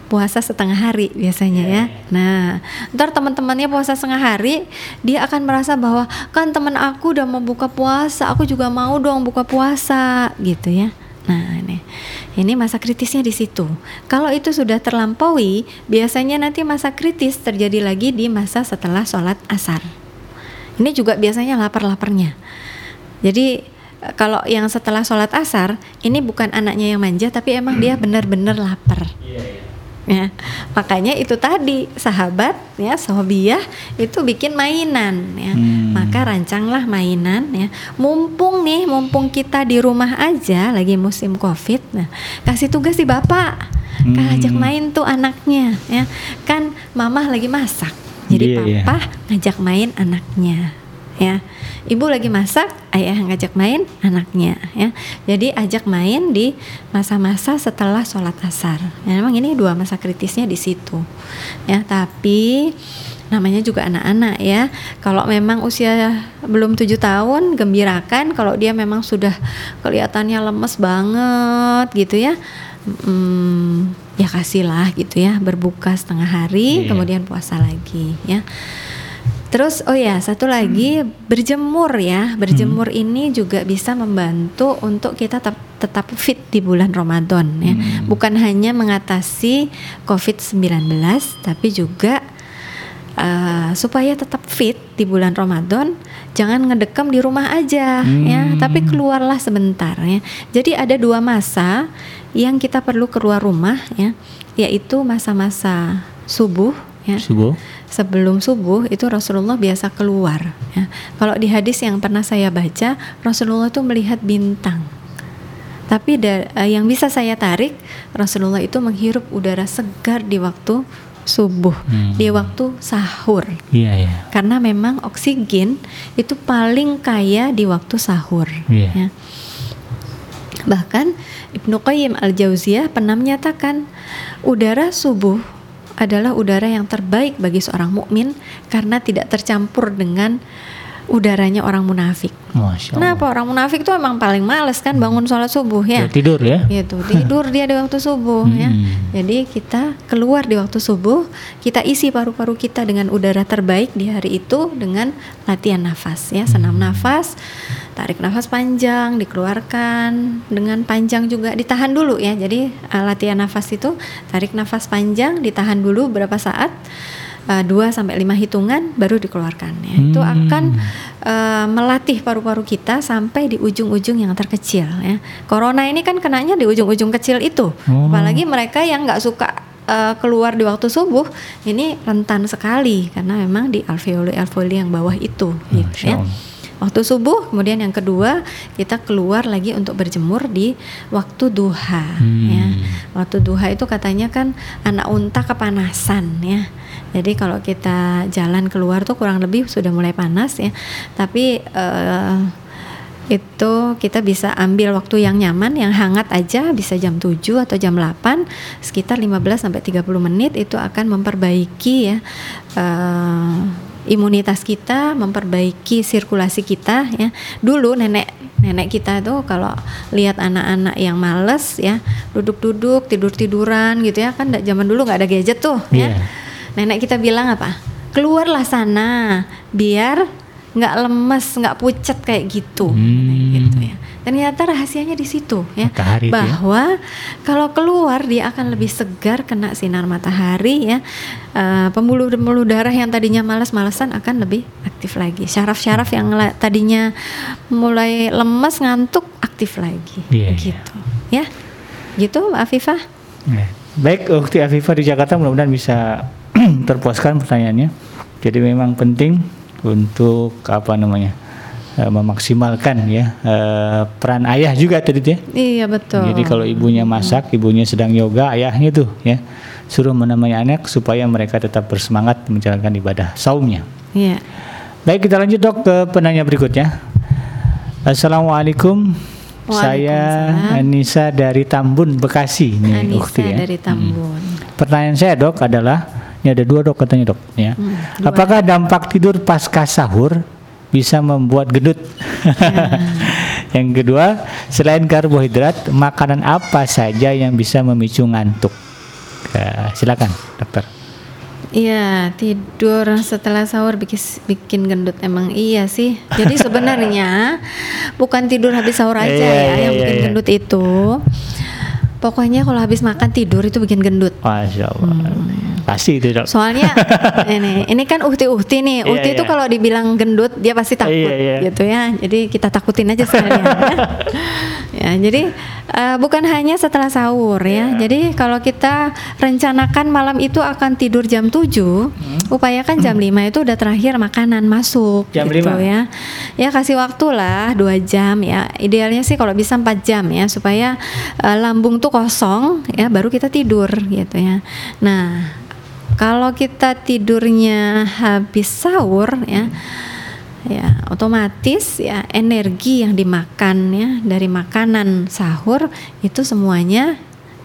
puasa setengah hari biasanya ya. Nah, ntar teman-temannya puasa setengah hari, dia akan merasa bahwa kan teman aku udah mau buka puasa, aku juga mau dong buka puasa, gitu ya. Nah, ini ini masa kritisnya di situ. Kalau itu sudah terlampaui, biasanya nanti masa kritis terjadi lagi di masa setelah sholat asar. Ini juga biasanya lapar-laparnya. Jadi kalau yang setelah sholat asar, ini bukan anaknya yang manja, tapi emang dia benar-benar lapar. Iya, iya ya makanya itu tadi sahabat ya sobiah itu bikin mainan ya hmm. maka rancanglah mainan ya mumpung nih mumpung kita di rumah aja lagi musim covid nah kasih tugas di bapak hmm. ajak main tuh anaknya ya kan mama lagi masak jadi yeah, papa yeah. ngajak main anaknya ya ibu lagi masak ayah ngajak main anaknya ya jadi ajak main di masa-masa setelah sholat asar ya, memang ini dua masa kritisnya di situ ya tapi namanya juga anak-anak ya. Kalau memang usia belum tujuh tahun, gembirakan. Kalau dia memang sudah kelihatannya lemes banget gitu ya, hmm, ya kasihlah gitu ya. Berbuka setengah hari, yeah. kemudian puasa lagi ya. Terus oh ya satu lagi hmm. berjemur ya berjemur hmm. ini juga bisa membantu untuk kita tetap tetap fit di bulan Ramadan ya hmm. bukan hanya mengatasi COVID-19 tapi juga uh, supaya tetap fit di bulan Ramadan jangan ngedekam di rumah aja hmm. ya tapi keluarlah sebentar ya jadi ada dua masa yang kita perlu keluar rumah ya yaitu masa-masa subuh ya subuh sebelum subuh itu Rasulullah biasa keluar ya. Kalau di hadis yang pernah saya baca Rasulullah itu melihat bintang. Tapi da, uh, yang bisa saya tarik Rasulullah itu menghirup udara segar di waktu subuh, hmm. di waktu sahur. Iya, iya. Karena memang oksigen itu paling kaya di waktu sahur. Iya. Ya. Bahkan Ibnu Qayyim al-Jauziyah pernah menyatakan udara subuh adalah udara yang terbaik bagi seorang mukmin karena tidak tercampur dengan udaranya orang munafik. Masya Allah. Kenapa orang munafik tuh emang paling males kan bangun sholat subuh ya? ya tidur ya? Gitu tidur dia di waktu subuh ya. hmm. ya. Jadi kita keluar di waktu subuh, kita isi paru-paru kita dengan udara terbaik di hari itu dengan latihan nafas ya, senam hmm. nafas tarik nafas panjang, dikeluarkan dengan panjang juga, ditahan dulu ya. Jadi uh, latihan nafas itu tarik nafas panjang, ditahan dulu berapa saat, uh, 2 sampai lima hitungan baru dikeluarkan ya. Hmm. Itu akan uh, melatih paru-paru kita sampai di ujung-ujung yang terkecil ya. Corona ini kan kenanya di ujung-ujung kecil itu. Oh. Apalagi mereka yang nggak suka uh, keluar di waktu subuh ini rentan sekali karena memang di alveoli alveoli yang bawah itu gitu ya waktu subuh kemudian yang kedua kita keluar lagi untuk berjemur di waktu duha hmm. ya. Waktu duha itu katanya kan anak unta kepanasan ya. Jadi kalau kita jalan keluar tuh kurang lebih sudah mulai panas ya. Tapi uh, itu kita bisa ambil waktu yang nyaman yang hangat aja bisa jam 7 atau jam 8 sekitar 15 sampai 30 menit itu akan memperbaiki ya uh, imunitas kita, memperbaiki sirkulasi kita ya. Dulu nenek nenek kita tuh kalau lihat anak-anak yang males ya, duduk-duduk, tidur-tiduran gitu ya, kan zaman dulu nggak ada gadget tuh yeah. ya. Iya. Nenek kita bilang apa? Keluarlah sana biar nggak lemes, nggak pucat kayak gitu, hmm. gitu ya. Ternyata rahasianya di situ ya, matahari ya. bahwa ya? kalau keluar dia akan lebih segar kena sinar matahari ya. Uh, pembuluh-pembuluh darah yang tadinya malas-malesan akan lebih aktif lagi. Syaraf-syaraf yang tadinya mulai lemes ngantuk aktif lagi, yeah, iya. gitu yeah. ya. Gitu, Mbak Afifah. Yeah. Baik, Ukti Afifah di Jakarta mudah-mudahan bisa terpuaskan pertanyaannya. Jadi memang penting untuk apa namanya? Uh, memaksimalkan ya uh, peran ayah juga tadi ya. Iya betul. Jadi kalau ibunya masak, ibunya sedang yoga, ayahnya tuh ya suruh menemani anak supaya mereka tetap bersemangat menjalankan ibadah saumnya. Iya. Baik kita lanjut dok ke penanya berikutnya. Assalamualaikum. Saya Anissa dari Tambun, Bekasi. Nih, Anissa Ukti, ya. dari Tambun. Pertanyaan saya dok adalah, ini ada dua dok katanya dok. Ya. Hmm, dua. Apakah dampak tidur pasca sahur bisa membuat gendut? yang kedua, selain karbohidrat, makanan apa saja yang bisa memicu ngantuk? Eh, silakan dokter. Iya, tidur setelah sahur bikin, bikin gendut emang iya sih. Jadi sebenarnya bukan tidur habis sahur aja Iya, ya iya, yang iya, bikin iya. gendut itu. Pokoknya kalau habis makan tidur itu bikin gendut. Masya Allah. Pasti itu dok. Soalnya ini ini kan uhti-uhti nih. Iya, Uhti itu iya. kalau dibilang gendut dia pasti takut Iya, iya. gitu ya. Jadi kita takutin aja sekalian. ya. ya, jadi eh, bukan hanya setelah sahur ya. Iya. Jadi kalau kita rencanakan malam itu akan tidur jam 7, Hmm. upayakan jam 5 itu udah terakhir makanan masuk Jam gitu 5? ya. Ya kasih waktu lah 2 jam ya. Idealnya sih kalau bisa 4 jam ya supaya eh, lambung tuh kosong ya baru kita tidur gitu ya. Nah, kalau kita tidurnya habis sahur ya ya otomatis ya energi yang dimakan ya dari makanan sahur itu semuanya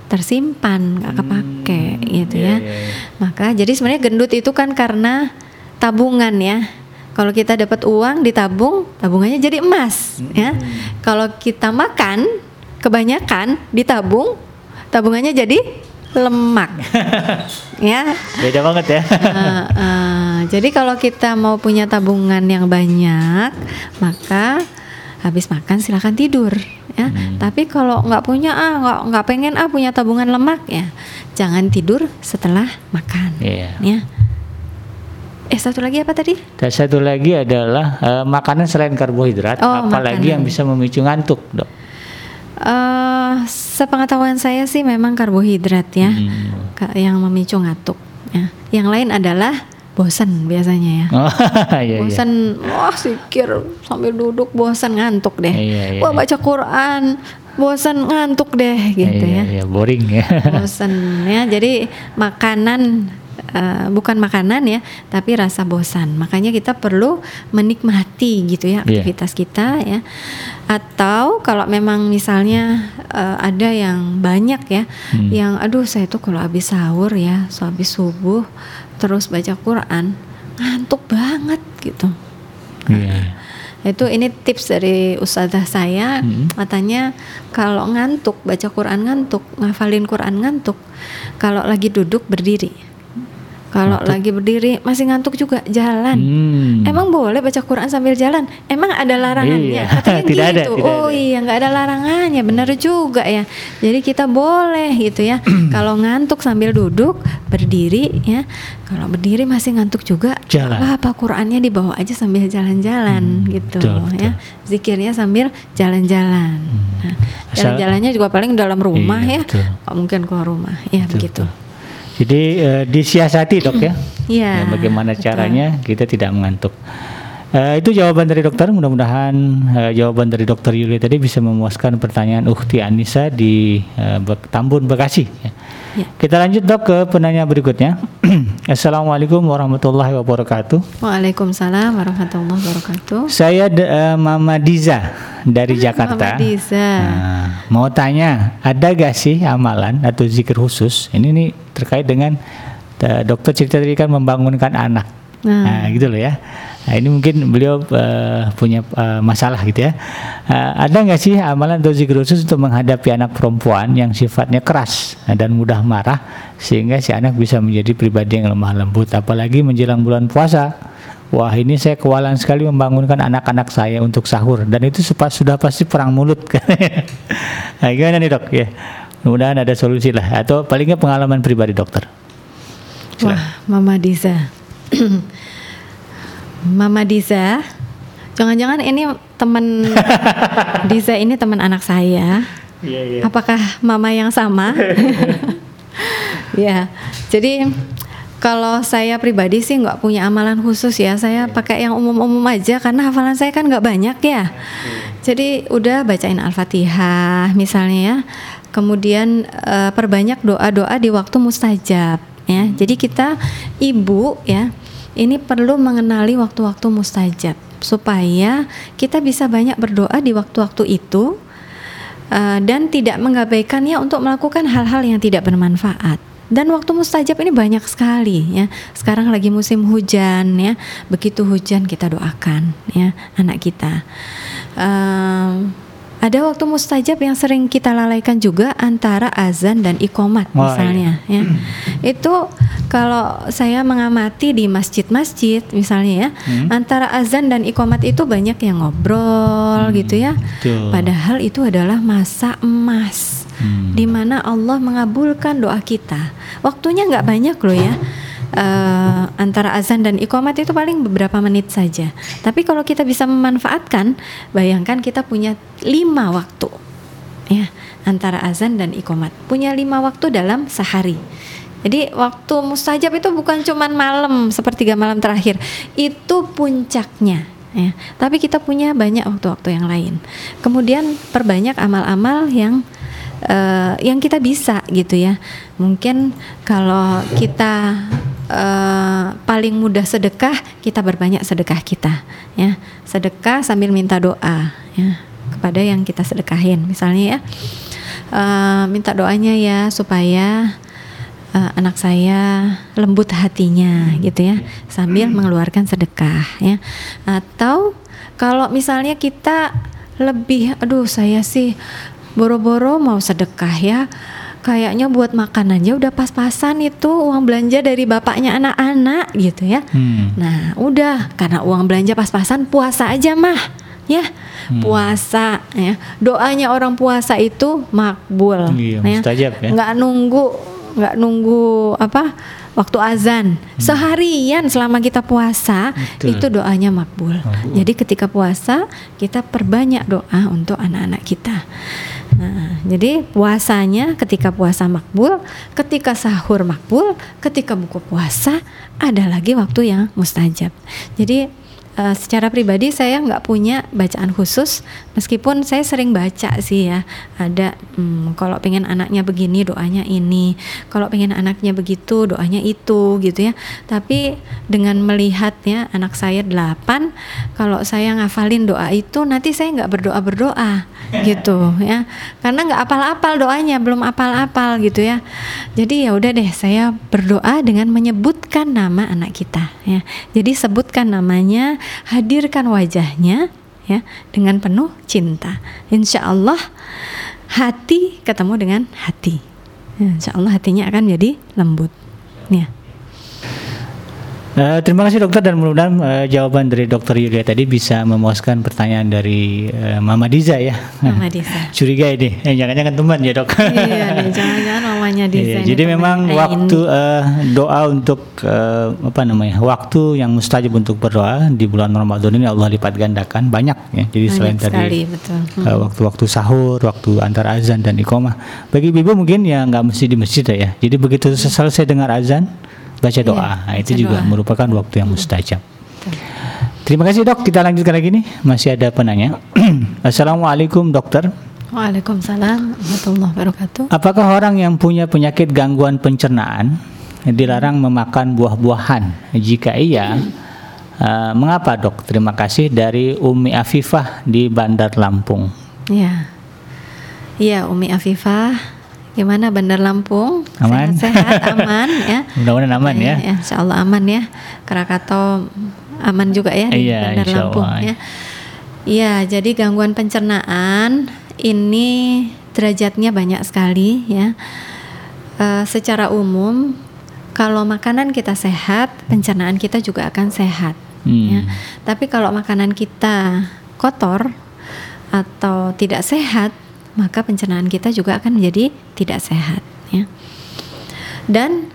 tersimpan nggak kepake gitu iya, ya iya, iya. maka jadi sebenarnya gendut itu kan karena tabungan ya kalau kita dapat uang ditabung tabungannya jadi emas ya kalau kita makan kebanyakan ditabung tabungannya jadi lemak ya Beda banget ya. Eh, eh, jadi kalau kita mau punya tabungan yang banyak, maka habis makan silakan tidur ya. Tapi kalau nggak punya ah nggak nggak pengen ah punya tabungan lemak ya, jangan tidur setelah makan Iya. ya. Eh satu lagi apa tadi? Dan satu lagi adalah eh, makanan selain karbohidrat, Oh, apalagi makanan. yang bisa memicu ngantuk, dok. Eh sepengetahuan saya sih memang karbohidrat ya, Hmm. Yang memicu ngantuk. Ya. Yang lain adalah bosan biasanya ya. Oh, iya, iya. bosan wah sikir sambil duduk bosan ngantuk deh Iya, iya, wah iya. baca Quran bosan ngantuk deh gitu Iya, ya iya, boring ya. bosan ya jadi makanan eh, bukan makanan ya tapi rasa bosan makanya kita perlu menikmati gitu ya Iya. aktivitas kita ya atau kalau memang misalnya eh, ada yang banyak ya Hmm. yang aduh saya tuh kalau habis sahur ya so habis subuh terus baca Quran ngantuk banget gitu Iya. itu ini tips dari ustazah saya Hmm. katanya kalau ngantuk baca Quran ngantuk ngafalin Quran ngantuk kalau lagi duduk berdiri kalau lagi berdiri masih ngantuk juga jalan Hmm. Emang boleh baca Quran sambil jalan? Emang ada larangannya? Iya, Katanya tidak ada, gitu. tidak oh ada. iya, nggak ada larangannya, benar juga ya. Jadi kita boleh gitu ya. Kalau ngantuk sambil duduk, berdiri ya. Kalau berdiri masih ngantuk juga, Jalan. apa apa Qurannya dibawa aja sambil jalan-jalan gitu betul, betul. ya. Zikirnya sambil jalan-jalan. Nah, Asal- jalan-jalannya juga paling dalam rumah Iya, ya. betul. Mungkin keluar rumah, ya begitu. Jadi eh, disiasati dok ya. Iya. Ya, bagaimana betul. caranya kita tidak mengantuk. Eh, itu jawaban dari dokter. Mudah-mudahan eh, jawaban dari dokter Yuli tadi bisa memuaskan pertanyaan Ukti Anissa di Bek- Tambun Bekasi. ya. Ya. Kita lanjut dok ke penanya berikutnya. Assalamualaikum warahmatullahi wabarakatuh. Waalaikumsalam warahmatullahi wabarakatuh. Saya de- eh, Mama Diza dari Jakarta. Mama Diza. Nah, mau tanya, ada gak sih amalan atau zikir khusus? Ini nih terkait dengan eh, dokter cerita tadi kan membangunkan anak. Nah. Nah, gitu loh ya. Nah, ini mungkin beliau eh, punya eh, masalah gitu ya. Eh, ada nggak sih amalan atau zikir khusus untuk menghadapi anak perempuan yang sifatnya keras dan mudah marah sehingga si anak bisa menjadi pribadi yang lemah lembut apalagi menjelang bulan puasa. Wah ini saya kewalahan sekali membangunkan anak-anak saya untuk sahur dan itu sudah pasti perang mulut. nah, gimana nih dok? Ya, mudah-mudahan ada solusi lah atau paling nggak pengalaman pribadi dokter. Silakan. Wah, Mama Diza. Mama Diza. Jangan-jangan ini teman Diza ini teman anak saya. Iya iya. Apakah mama yang sama? ya. Jadi kalau saya pribadi sih nggak punya amalan khusus ya. Saya pakai yang umum-umum aja karena hafalan saya kan nggak banyak ya. Jadi udah bacain Al-Fatihah misalnya ya. Kemudian eh, perbanyak doa-doa di waktu mustajab ya. Jadi kita ibu ya ini perlu mengenali waktu-waktu mustajab supaya kita bisa banyak berdoa di waktu-waktu itu uh, dan tidak mengabaikannya untuk melakukan hal-hal yang tidak bermanfaat. Dan waktu mustajab ini banyak sekali ya. Sekarang lagi musim hujan ya. Begitu hujan kita doakan ya anak kita. Uh, ada waktu mustajab yang sering kita lalaikan juga antara azan dan ikomat oh, misalnya iya. ya. Itu kalau saya mengamati di masjid-masjid misalnya ya, hmm. antara azan dan ikomat itu banyak yang ngobrol hmm. gitu ya. Betul. Padahal itu adalah masa emas. Hmm. Di mana Allah mengabulkan doa kita. Waktunya nggak banyak loh ya uh, antara azan dan iqamat itu paling beberapa menit saja. Tapi kalau kita bisa memanfaatkan, bayangkan kita punya lima waktu, ya antara azan dan iqamat. Punya lima waktu dalam sehari. Jadi waktu mustajab itu bukan cuma malam sepertiga malam terakhir, itu puncaknya. Ya, tapi kita punya banyak waktu-waktu yang lain. Kemudian perbanyak amal-amal yang uh, yang kita bisa gitu ya. Mungkin kalau kita uh, paling mudah sedekah kita berbanyak sedekah kita ya. Sedekah sambil minta doa ya kepada yang kita sedekahin. Misalnya ya uh, minta doanya ya supaya uh, anak saya lembut hatinya gitu ya sambil mengeluarkan sedekah ya. Atau kalau misalnya kita lebih aduh saya sih boro-boro mau sedekah ya kayaknya buat makan aja udah pas-pasan itu uang belanja dari bapaknya anak-anak gitu ya. Hmm. Nah, udah karena uang belanja pas-pasan puasa aja mah ya. Hmm. Puasa ya. Doanya orang puasa itu makbul iya, ya. Mustajab, ya. Nggak nunggu nggak nunggu apa? Waktu azan hmm. seharian selama kita puasa Betul. itu doanya makbul. makbul. Jadi ketika puasa kita perbanyak doa untuk anak-anak kita. Nah, jadi puasanya ketika puasa makbul, ketika sahur makbul, ketika buku puasa ada lagi waktu yang mustajab. Jadi uh, secara pribadi saya nggak punya bacaan khusus meskipun saya sering baca sih ya. Ada hmm, kalau pengen anaknya begini doanya ini. Kalau pengen anaknya begitu doanya itu gitu ya. Tapi dengan melihatnya anak saya delapan kalau saya ngafalin doa itu nanti saya nggak berdoa berdoa gitu ya karena nggak apal-apal doanya belum apal-apal gitu ya jadi ya udah deh saya berdoa dengan menyebutkan nama anak kita ya jadi sebutkan namanya hadirkan wajahnya ya dengan penuh cinta. Insya Allah hati ketemu dengan hati. Ya, insya Allah hatinya akan menjadi lembut. Ya. Uh, terima kasih dokter dan mudah-mudahan uh, jawaban dari dokter Yulia tadi bisa memuaskan pertanyaan dari uh, Mama Diza ya. Mama Diza. Curiga ini, eh, jangan-jangan teman ya dok. iya jangan-jangan mamanya Diza. Iya, jadi memang lain. waktu uh, doa untuk uh, apa namanya, waktu yang mustajab untuk berdoa di bulan Ramadan ini Allah lipat gandakan banyak ya. Jadi banyak selain sekali, tadi waktu Uh, waktu-waktu sahur, waktu antara azan dan iqomah. Bagi ibu mungkin ya nggak mesti di masjid ya. Jadi begitu selesai dengar azan baca doa. Iya, nah, itu juga doa. merupakan waktu yang mustajab. Terima kasih dok. Kita lanjutkan lagi nih. Masih ada penanya. Assalamualaikum dokter. Waalaikumsalam warahmatullahi wabarakatuh. Apakah orang yang punya penyakit gangguan pencernaan dilarang memakan buah-buahan? Jika iya, uh, mengapa dok? Terima kasih dari Umi Afifah di Bandar Lampung. Iya, iya Umi Afifah Gimana Bandar Lampung? Aman. Sehat, aman ya. Mudah-mudahan aman ya. ya. Insya Allah aman ya. Krakatau aman juga ya di iya, Bandar Lampung ya. Iya, jadi gangguan pencernaan ini derajatnya banyak sekali ya. E, secara umum kalau makanan kita sehat, pencernaan kita juga akan sehat hmm. ya. Tapi kalau makanan kita kotor atau tidak sehat, maka pencernaan kita juga akan menjadi tidak sehat ya. Dan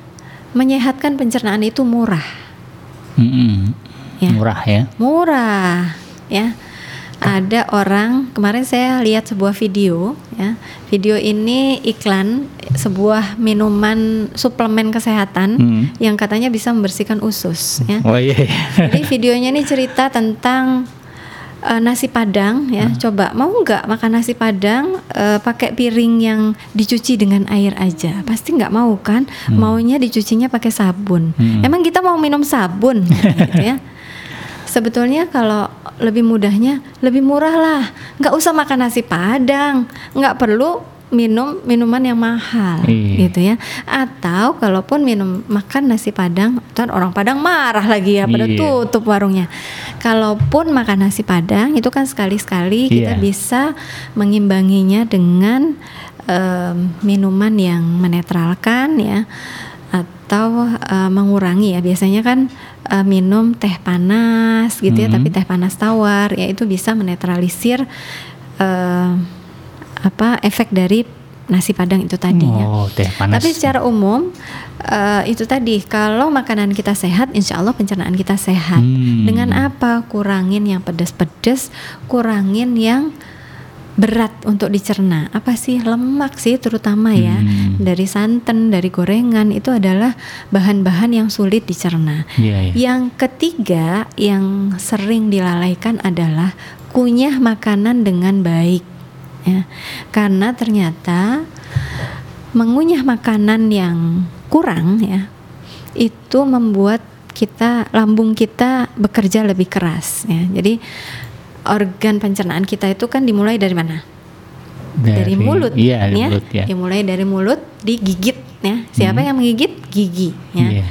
menyehatkan pencernaan itu murah. Mm-hmm. Ya. Murah ya. Murah ya. Ada orang kemarin saya lihat sebuah video ya. Video ini iklan sebuah minuman suplemen kesehatan mm. yang katanya bisa membersihkan usus ya. Oh iya. iya. Jadi videonya ini cerita tentang uh, nasi padang ya. Hmm. coba mau nggak makan nasi padang uh, pakai piring yang dicuci dengan air aja? Pasti nggak mau kan? Hmm. maunya dicucinya pakai sabun. Hmm. emang kita mau minum sabun? Gitu ya. Sebetulnya kalau lebih mudahnya lebih murah lah, nggak usah makan nasi padang, nggak perlu minum minuman yang mahal Iya. gitu ya atau kalaupun minum makan nasi padang ntar orang padang marah lagi ya pada Iya. tutup warungnya kalaupun makan nasi padang itu kan sekali-sekali kita Iya. bisa mengimbanginya dengan em, minuman yang menetralkan ya atau eh, mengurangi ya biasanya kan eh, minum teh panas gitu ya Mhm. tapi teh panas tawar ya itu bisa menetralisir eh, apa efek dari nasi padang itu tadinya. Oh, teh panas. Tapi secara umum eh, itu tadi kalau makanan kita sehat, insya Allah pencernaan kita sehat. Hmm. Dengan apa? Kurangin yang pedas-pedas, kurangin yang berat untuk dicerna. Apa sih lemak sih terutama ya Hmm. dari santan, dari gorengan itu adalah bahan-bahan yang sulit dicerna. Iya, iya. Yang ketiga yang sering dilalaikan adalah kunyah makanan dengan baik. Ya. Karena ternyata mengunyah makanan yang kurang ya itu membuat kita lambung kita bekerja lebih keras ya. Jadi organ pencernaan kita itu kan dimulai dari mana? Dari, mulut. Iya, dari ya. mulut ya. Dimulai dari mulut digigit ya. Siapa Hmm. yang menggigit? Gigi ya. Iya.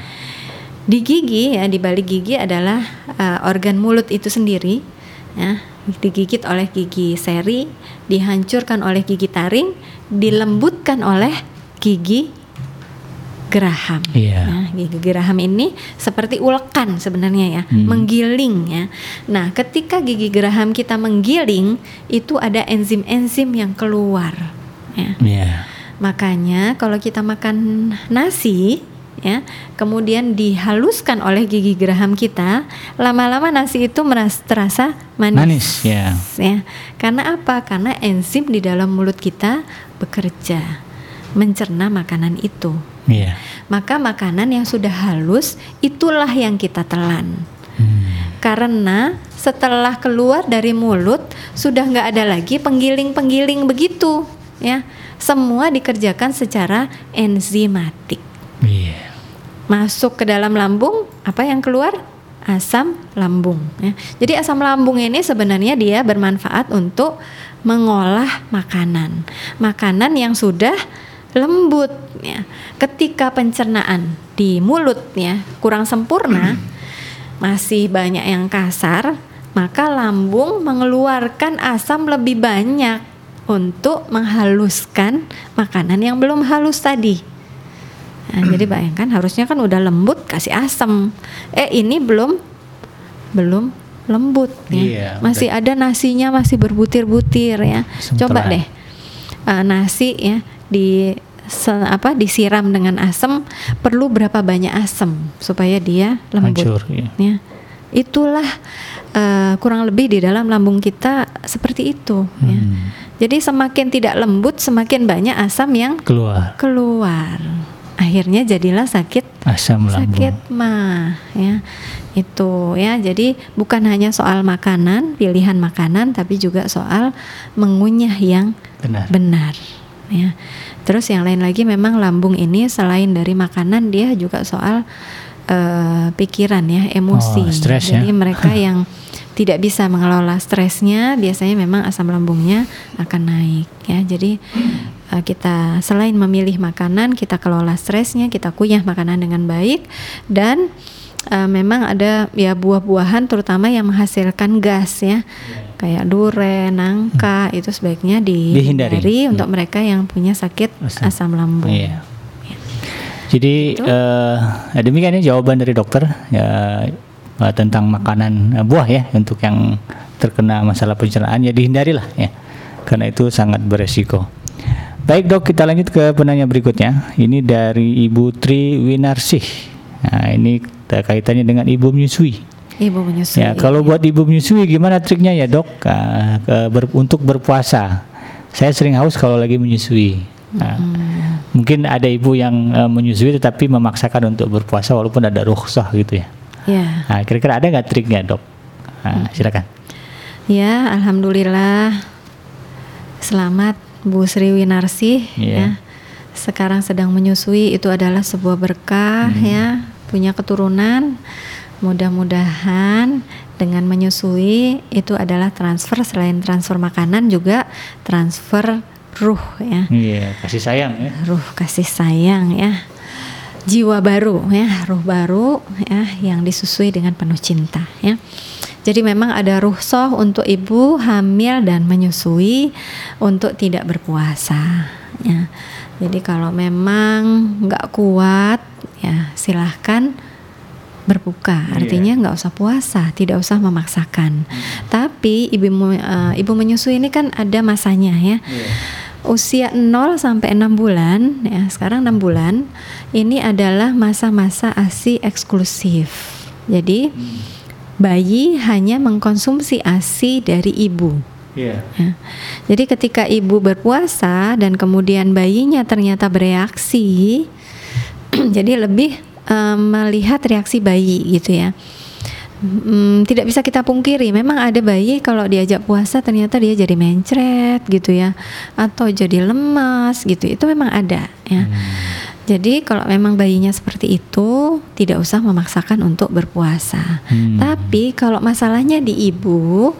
Di gigi ya di balik gigi adalah uh, organ mulut itu sendiri ya digigit oleh gigi seri, dihancurkan oleh gigi taring, dilembutkan oleh gigi geraham. Iya. Nah, gigi geraham ini seperti ulekan sebenarnya ya, Hmm. menggiling ya. Nah, ketika gigi geraham kita menggiling, itu ada enzim-enzim yang keluar. Ya. Iya. Makanya kalau kita makan nasi ya, kemudian dihaluskan oleh gigi geraham kita, lama-lama nasi itu meras terasa manis. Manis, ya. ya. Karena apa? Karena enzim di dalam mulut kita bekerja mencerna makanan itu. Iya. Maka makanan yang sudah halus itulah yang kita telan. Hmm. Karena setelah keluar dari mulut sudah nggak ada lagi penggiling-penggiling begitu, ya. Semua dikerjakan secara enzimatik. Iya. Masuk ke dalam lambung, apa yang keluar? Asam lambung. ya. Jadi asam lambung ini sebenarnya dia bermanfaat untuk mengolah makanan, makanan yang sudah lembut. Ya. Ketika pencernaan di mulut ya kurang sempurna, masih banyak yang kasar, maka lambung mengeluarkan asam lebih banyak untuk menghaluskan makanan yang belum halus tadi. Nah, jadi bayangkan harusnya kan udah lembut kasih asam. Eh ini belum belum lembut ya. Iya, masih ada nasinya masih berbutir-butir ya. Asam Coba deh eh, nasi ya di se- apa disiram dengan asam perlu berapa banyak asam supaya dia lembut Hancur, iya. ya itulah eh, kurang lebih di dalam lambung kita seperti itu ya Hmm. jadi semakin tidak lembut semakin banyak asam yang Keluar keluar akhirnya jadilah sakit asam lambung. sakit mah ya itu ya jadi bukan hanya soal makanan pilihan makanan tapi juga soal mengunyah yang Benar. benar ya terus yang lain lagi memang lambung ini selain dari makanan dia juga soal eh, pikiran ya emosi Oh, stres ya. jadi mereka yang tidak bisa mengelola stresnya biasanya memang asam lambungnya akan naik ya jadi eh, kita selain memilih makanan kita kelola stresnya kita kunyah makanan dengan baik dan eh, memang ada ya buah-buahan terutama yang menghasilkan gas ya kayak durian, nangka itu sebaiknya Dihindari. dihindari untuk mereka yang punya sakit Asam. asam, lambung. Iya. Jadi eh, demikian ya jawaban dari dokter ya tentang makanan eh, buah ya untuk yang terkena masalah pencernaan ya dihindarilah ya karena itu sangat beresiko. Baik dok kita lanjut ke penanya berikutnya. Ini dari Ibu Tri Winarsih. Nah, ini kaitannya dengan ibu menyusui. Ibu menyusui. Ya, kalau buat ibu menyusui gimana triknya ya dok Ah, ber- untuk berpuasa? Saya sering haus kalau lagi menyusui. Nah, Mungkin ada ibu yang eh, menyusui tetapi memaksakan untuk berpuasa walaupun ada rukhsah gitu ya. Ya. Nah, kira-kira ada nggak triknya dok? Nah, silakan. Ya, alhamdulillah. Selamat Bu Sri Winarsi Iya. ya. Sekarang sedang menyusui itu adalah sebuah berkah Hmm. ya, punya keturunan. mudah-mudahan dengan menyusui itu adalah transfer selain transfer makanan juga transfer ruh ya. Iya, kasih sayang ya. Ruh kasih sayang ya. Jiwa baru ya, ruh baru ya yang disusui dengan penuh cinta ya. Jadi memang ada ruhsoh untuk ibu hamil dan menyusui untuk tidak berpuasa ya. Jadi kalau memang nggak kuat ya silahkan berbuka Iya. artinya nggak usah puasa tidak usah memaksakan tapi ibu uh, ibu menyusui ini kan ada masanya ya Iya. Usia 0 sampai 6 bulan ya sekarang 6 bulan ini adalah masa-masa ASI eksklusif jadi bayi hanya mengkonsumsi ASI dari ibu Iya. Ya. Jadi ketika ibu berpuasa dan kemudian bayinya ternyata bereaksi, jadi lebih em, melihat reaksi bayi gitu ya. Hmm, tidak bisa kita pungkiri, memang ada bayi kalau diajak puasa ternyata dia jadi mencret gitu ya, atau jadi lemas gitu. Itu memang ada ya. Jadi kalau memang bayinya seperti itu, tidak usah memaksakan untuk berpuasa. Hmm. Tapi kalau masalahnya di ibu,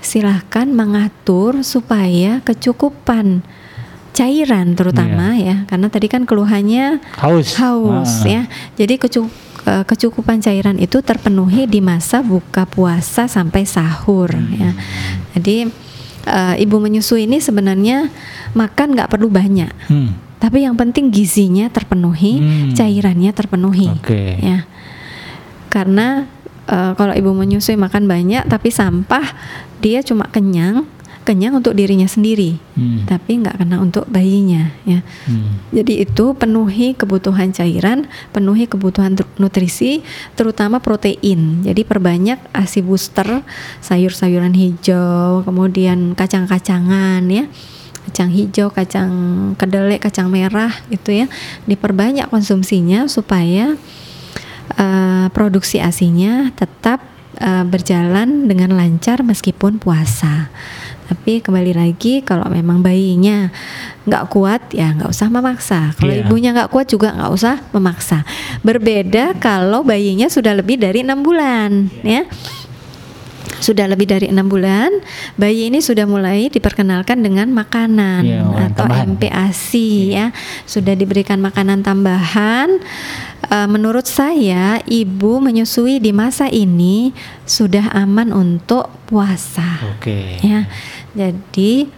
silahkan mengatur supaya kecukupan cairan terutama ya, karena tadi kan keluhannya Haus. haus Ah. ya. Jadi kecu- eh, kecukupan cairan itu terpenuhi di masa buka puasa sampai sahur ya. Jadi eh, ibu menyusui ini sebenarnya makan nggak perlu banyak, Hmm. tapi yang penting gizinya terpenuhi, Hmm. cairannya terpenuhi Oke. ya. Karena eh, kalau ibu menyusui makan banyak tapi sampah dia cuma kenyang, kenyang untuk dirinya sendiri, Hmm. tapi nggak kena untuk bayinya ya. Hmm. Jadi itu penuhi kebutuhan cairan, penuhi kebutuhan nutrisi, terutama protein. Jadi perbanyak ASI booster, sayur-sayuran hijau, kemudian kacang-kacangan ya. Kacang hijau, kacang kedelai, kacang merah itu ya. Diperbanyak konsumsinya supaya eh, produksi ASINya tetap eh, berjalan dengan lancar meskipun puasa. Tapi kembali lagi kalau memang bayinya nggak kuat ya nggak usah memaksa. Kalau Iya. ibunya nggak kuat juga nggak usah memaksa. Berbeda kalau bayinya sudah lebih dari enam bulan ya. Sudah lebih dari enam bulan, bayi ini sudah mulai diperkenalkan dengan makanan makanan atau tambahan. MPASI ya. Sudah diberikan makanan tambahan. Eh, menurut saya, ibu menyusui di masa ini sudah aman untuk puasa Oke. ya. Jadi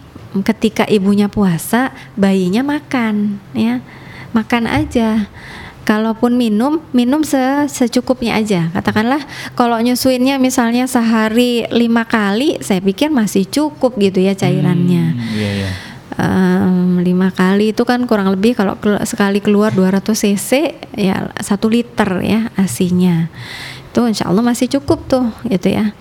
ketika ibunya puasa, bayinya makan ya. Makan aja. Kalaupun minum, minum se- secukupnya aja. Katakanlah kalau nyusuinnya misalnya sehari lima kali, saya pikir masih cukup gitu ya cairannya. Hmm, Iya, iya. Em, lima kali itu kan kurang lebih kalau kelu- sekali keluar 200 cc ya satu liter ya asinya itu insya Allah masih cukup tuh gitu ya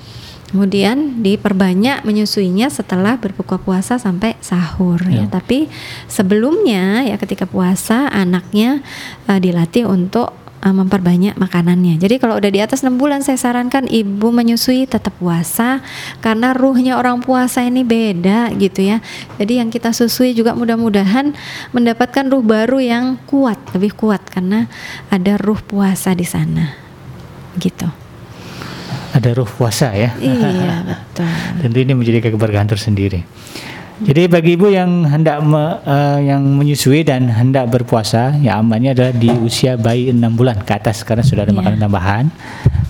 kemudian diperbanyak menyusuinya setelah berbuka puasa sampai sahur ya, Ya. tapi sebelumnya ya ketika puasa anaknya eh, dilatih untuk eh, memperbanyak makanannya. Jadi kalau udah di atas 6 bulan saya sarankan ibu menyusui tetap puasa karena ruhnya orang puasa ini beda gitu ya. Jadi yang kita susui juga mudah-mudahan mendapatkan ruh baru yang kuat lebih kuat karena ada ruh puasa di sana gitu Ada ruh puasa ya. iya betul Tentu ini menjadi keberkahan tersendiri. Jadi bagi ibu yang hendak me- eh, yang menyusui dan hendak berpuasa, ya amannya adalah di usia bayi 6 bulan ke atas karena sudah ada makanan tambahan.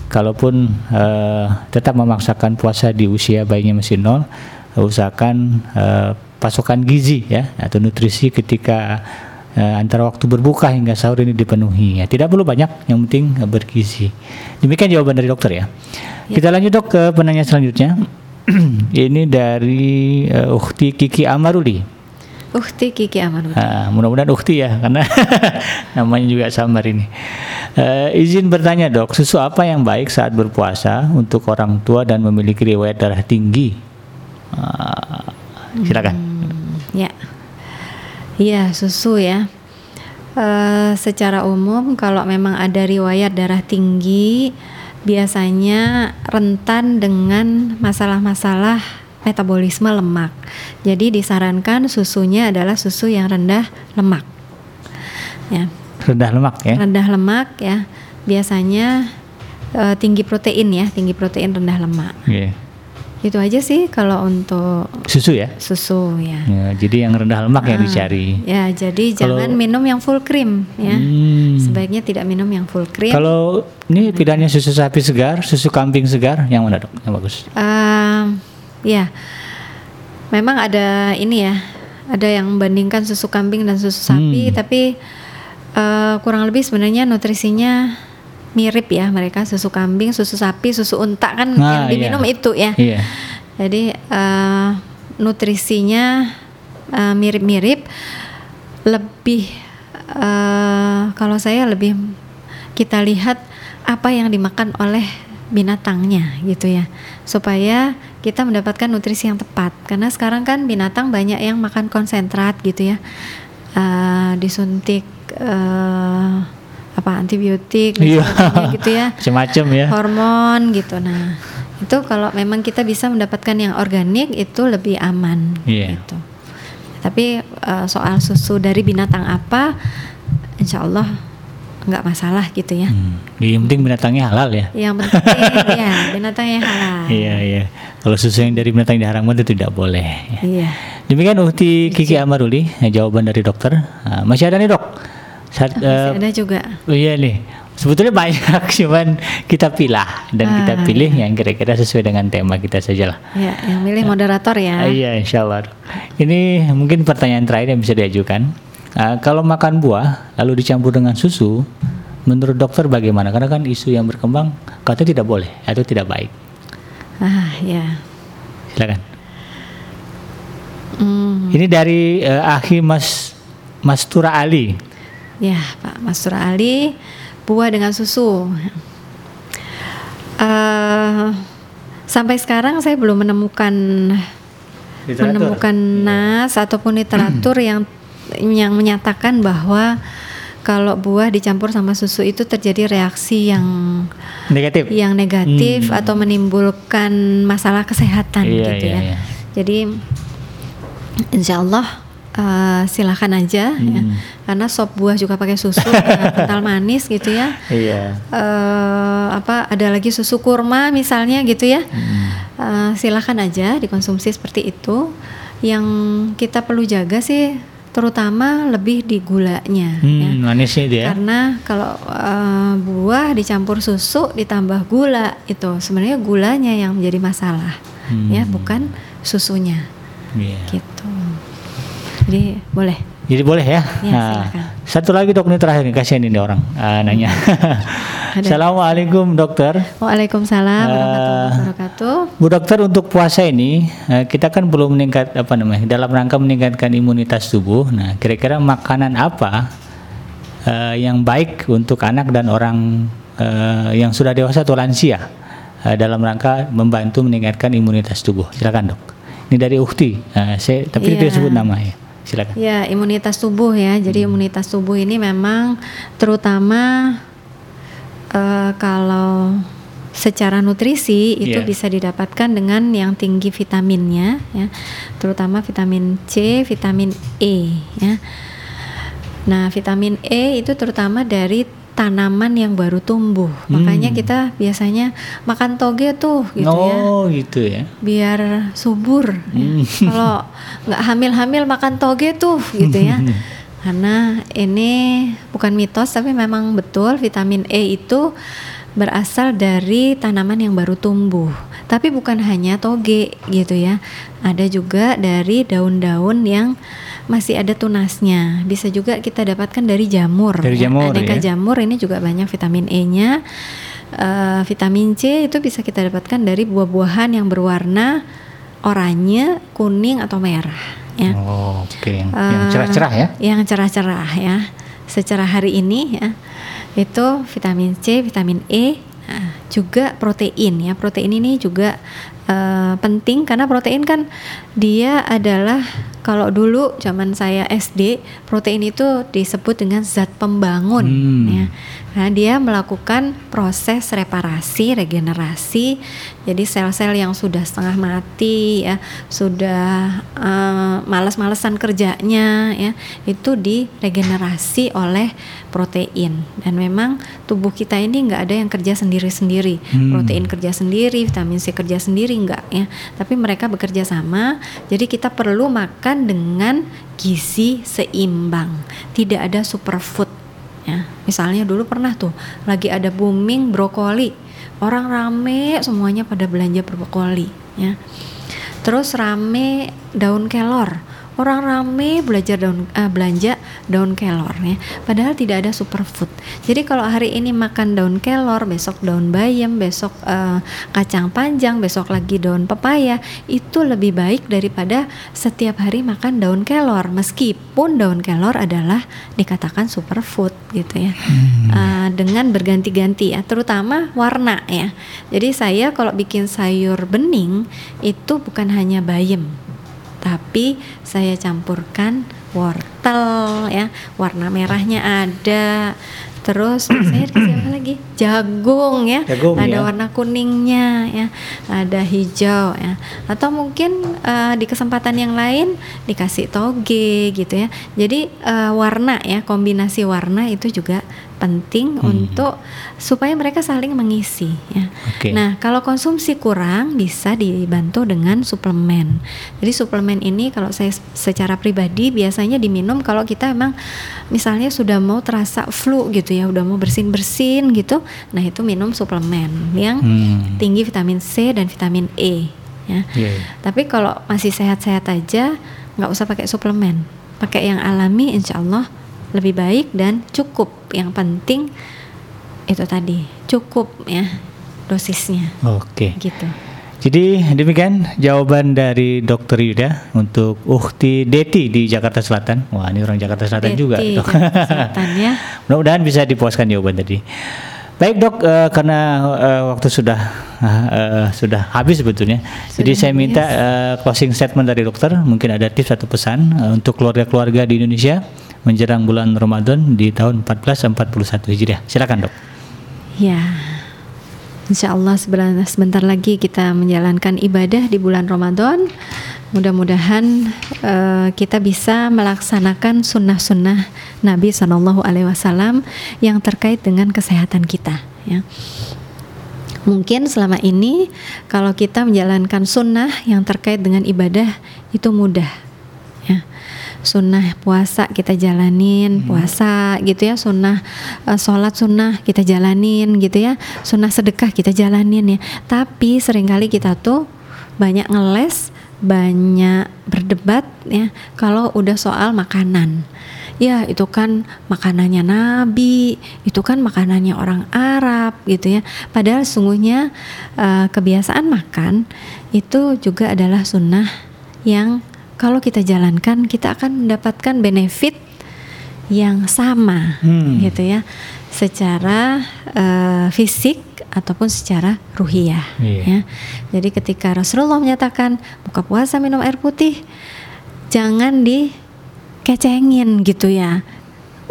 Kalaupun eh, tetap memaksakan puasa di usia bayinya masih nol, usahakan eh, pasokan gizi ya atau nutrisi ketika eh, antara waktu berbuka hingga sahur ini dipenuhi. Ya, tidak perlu banyak, yang penting eh, bergizi. Demikian jawaban dari dokter ya. Kita lanjut dok ke penanya selanjutnya. ini dari uh, Ukti Kiki Amaruli. Ukti Kiki Amanul Ah, mudah-mudahan Ukti ya, karena namanya juga samar ini. Eh, izin bertanya dok, susu apa yang baik saat berpuasa untuk orang tua dan memiliki riwayat darah tinggi? Ah, silakan. Ya, iya susu ya. Eh, secara umum kalau memang ada riwayat darah tinggi, biasanya rentan dengan masalah-masalah metabolisme lemak. Jadi disarankan susunya adalah susu yang rendah lemak. Ya, Rendah lemak ya. rendah lemak ya. Biasanya eh, tinggi protein ya, tinggi protein rendah lemak. Iya. Itu aja sih kalau untuk Susu ya. susu ya. Ya, jadi yang rendah lemak yang Ah, dicari. Ya, jadi Kalau- jangan minum yang full cream ya. Hmm. Sebaiknya tidak minum yang full cream. Kalau ini pilihannya susu sapi segar, susu kambing segar, yang mana dok? Yang bagus? Ehm, ya, memang ada ini ya, ada yang membandingkan susu kambing dan susu sapi, Hmm. tapi eh, kurang lebih sebenarnya nutrisinya mirip ya mereka susu kambing, susu sapi, susu unta kan Nah, yang diminum iya. itu ya. Iya. Jadi eh, nutrisinya eh, mirip-mirip, lebih eh, kalau saya lebih kita lihat apa yang dimakan oleh binatangnya gitu ya, supaya kita mendapatkan nutrisi yang tepat. Karena sekarang kan binatang banyak yang makan konsentrat gitu ya, Eh, disuntik eh, apa antibiotik Iya. gitu ya Macam-macam ya. hormon gitu. Nah, itu kalau memang kita bisa mendapatkan yang organik itu lebih aman Iya. gitu. Tapi eh, soal susu dari binatang apa, insya Allah nggak masalah gitu ya. Hmm. Yang penting binatangnya halal ya. Yang penting ya binatangnya halal. Iya iya. Kalau susu yang dari binatang diharamkan itu tidak boleh. ya. Iya. Demikian Uhti Kiki Amaruli ya, jawaban dari dokter. Nah, masih ada nih dok. Masih eh, ada juga. oh iya nih. Sebetulnya banyak, cuman kita pilah dan kita Ah, pilih yang kira-kira sesuai dengan tema kita saja lah. Ya, yang milih moderator ya. iya, insya Allah. Dok. Ini mungkin pertanyaan terakhir yang bisa diajukan. Ah, kalau makan buah lalu dicampur dengan susu, menurut dokter bagaimana? Karena kan isu yang berkembang katanya tidak boleh atau tidak baik. Ah, ya. Silakan. Hmm, Ini dari eh, Akhi Mas Mastura Ali. Ya, Pak Mastur Ali, buah dengan susu. Eh, sampai sekarang saya belum menemukan menemukan nas ataupun literatur yang yang menyatakan bahwa kalau buah dicampur sama susu itu terjadi reaksi yang negatif. yang negatif Hmm. atau menimbulkan masalah kesehatan Iya, gitu iya, ya. iya. Jadi insya Allah eh, silakan aja ya. Hmm. karena sop buah juga pakai susu kental manis gitu ya. Iya. Eh, apa ada lagi susu kurma misalnya gitu ya. Hmm. Eh, silakan aja dikonsumsi seperti itu. Yang kita perlu jaga sih terutama lebih di gulanya ya. Hmm, manisnya itu ya. Karena kalau eh, buah dicampur susu ditambah gula itu sebenarnya gulanya yang menjadi masalah Hmm. ya bukan susunya Iya. gitu. Jadi boleh. Jadi boleh ya. Ya, Nah, silakan. satu lagi dok ini terakhir nih kasihan ini orang ah, nanya. Assalamualaikum dokter. Waalaikumsalam warahmatullahi wabarakatuh. Bu dokter untuk puasa ini eh, kita kan perlu meningkat apa namanya dalam rangka meningkatkan imunitas tubuh. Nah kira-kira makanan apa eh, yang baik untuk anak dan orang eh, yang sudah dewasa atau lansia eh, dalam rangka membantu meningkatkan imunitas tubuh. Silakan dok. Ini dari Ukti. Eh, saya tapi Iya. tidak sebut nama ya. Silakan. Ya, imunitas tubuh ya. Jadi Hmm. imunitas tubuh ini memang terutama eh, kalau secara nutrisi itu Iya. bisa didapatkan dengan yang tinggi vitaminnya ya. Terutama vitamin C, vitamin E ya. Nah, vitamin E itu terutama dari tanaman yang baru tumbuh. Makanya Hmm. kita biasanya makan toge tuh gitu ya oh gitu ya. biar subur. ya. Hmm. Kalau nggak hamil-hamil makan toge tuh gitu ya. Karena ini bukan mitos tapi memang betul vitamin E itu berasal dari tanaman yang baru tumbuh. Tapi bukan hanya toge gitu ya. Ada juga dari daun-daun yang masih ada tunasnya. Bisa juga kita dapatkan dari jamur. Dari ya. jamur, Aneka ya. jamur ini juga banyak vitamin E-nya. Eh, vitamin C itu bisa kita dapatkan dari buah-buahan yang berwarna oranye, kuning atau merah. Ya. Oh, Oke, yang, yang Eh, cerah-cerah ya. Yang cerah-cerah ya. Secara hari ini ya itu vitamin C, vitamin E, nah, juga protein ya. Protein ini juga eh, penting karena protein kan dia adalah kalau dulu zaman saya SD protein itu disebut dengan zat pembangun Hmm. ya. Nah, dia melakukan proses reparasi, regenerasi. Jadi sel-sel yang sudah setengah mati ya, sudah eh, malas-malesan kerjanya ya, itu diregenerasi oleh protein. Dan memang tubuh kita ini nggak ada yang kerja sendiri-sendiri. Hmm. Protein kerja sendiri, vitamin C kerja sendiri nggak ya. Tapi mereka bekerja sama. Jadi kita perlu makan dengan gizi seimbang. Tidak ada superfood ya. Misalnya dulu pernah tuh lagi ada booming brokoli. Orang rame semuanya pada belanja brokoli ya. Terus rame daun kelor orang rame belajar daun eh, belanja daun kelor ya. Padahal tidak ada superfood. Jadi kalau hari ini makan daun kelor besok daun bayam besok eh, kacang panjang besok lagi daun pepaya itu lebih baik daripada setiap hari makan daun kelor. Meskipun daun kelor adalah dikatakan superfood gitu ya. Eh, dengan berganti-ganti ya terutama warna ya. Jadi saya kalau bikin sayur bening itu bukan hanya bayam tapi saya campurkan wortel ya. Warna merahnya ada. Terus saya dikasih apa lagi? Jagung ya. Jagung, ada ya. warna kuningnya ya. Ada hijau ya. Atau mungkin eh, di kesempatan yang lain dikasih toge gitu ya. Jadi eh, warna ya. Kombinasi warna itu juga penting Hmm. untuk supaya mereka saling mengisi ya Oke. Nah, kalau konsumsi kurang bisa dibantu dengan suplemen. Jadi suplemen ini kalau saya secara pribadi biasanya diminum kalau kita emang misalnya sudah mau terasa flu gitu ya, udah mau bersin-bersin gitu. Nah, itu minum suplemen yang Hmm. tinggi vitamin C dan vitamin E ya. Iya, iya. Tapi kalau masih sehat-sehat aja nggak usah pakai suplemen. Pakai yang alami insya Allah lebih baik dan cukup. Yang penting itu tadi cukup ya dosisnya Oke. gitu. Jadi demikian jawaban dari Dokter Yuda untuk Ukti Deti di Jakarta Selatan. Wah ini orang Jakarta Selatan juga. Deti, dok. Jakarta Selatan ya. Mudah-mudahan bisa dipuaskan jawaban tadi. Baik dok, eh, karena eh, waktu sudah eh, sudah habis sebetulnya. Jadi Sudah saya habis. minta eh, closing statement dari dokter. Mungkin ada tips atau pesan eh, untuk keluarga-keluarga di Indonesia menjelang bulan Ramadan di tahun 1441 Hijriah. Silakan dok. Ya. Insya Allah sebentar, lagi kita menjalankan ibadah di bulan Ramadan. Mudah-mudahan eh, kita bisa melaksanakan sunnah-sunnah Nabi Shallallahu Alaihi Wasallam yang terkait dengan kesehatan kita. Ya. Mungkin selama ini kalau kita menjalankan sunnah yang terkait dengan ibadah itu mudah. Ya. Sunnah puasa kita jalanin puasa gitu ya, sunnah eh, sholat sunnah kita jalanin gitu ya, sunnah sedekah kita jalanin ya. Tapi sering kali kita tuh banyak ngeles, banyak berdebat ya kalau udah soal makanan ya itu kan makanannya Nabi, itu kan makanannya orang Arab gitu ya. Padahal sungguhnya eh, kebiasaan makan itu juga adalah sunnah yang kalau kita jalankan kita akan mendapatkan benefit yang sama Hmm. gitu ya, secara eh, fisik ataupun secara ruhiyah. Iya. Ya. Jadi ketika Rasulullah menyatakan buka puasa minum air putih, jangan dikecengin gitu ya.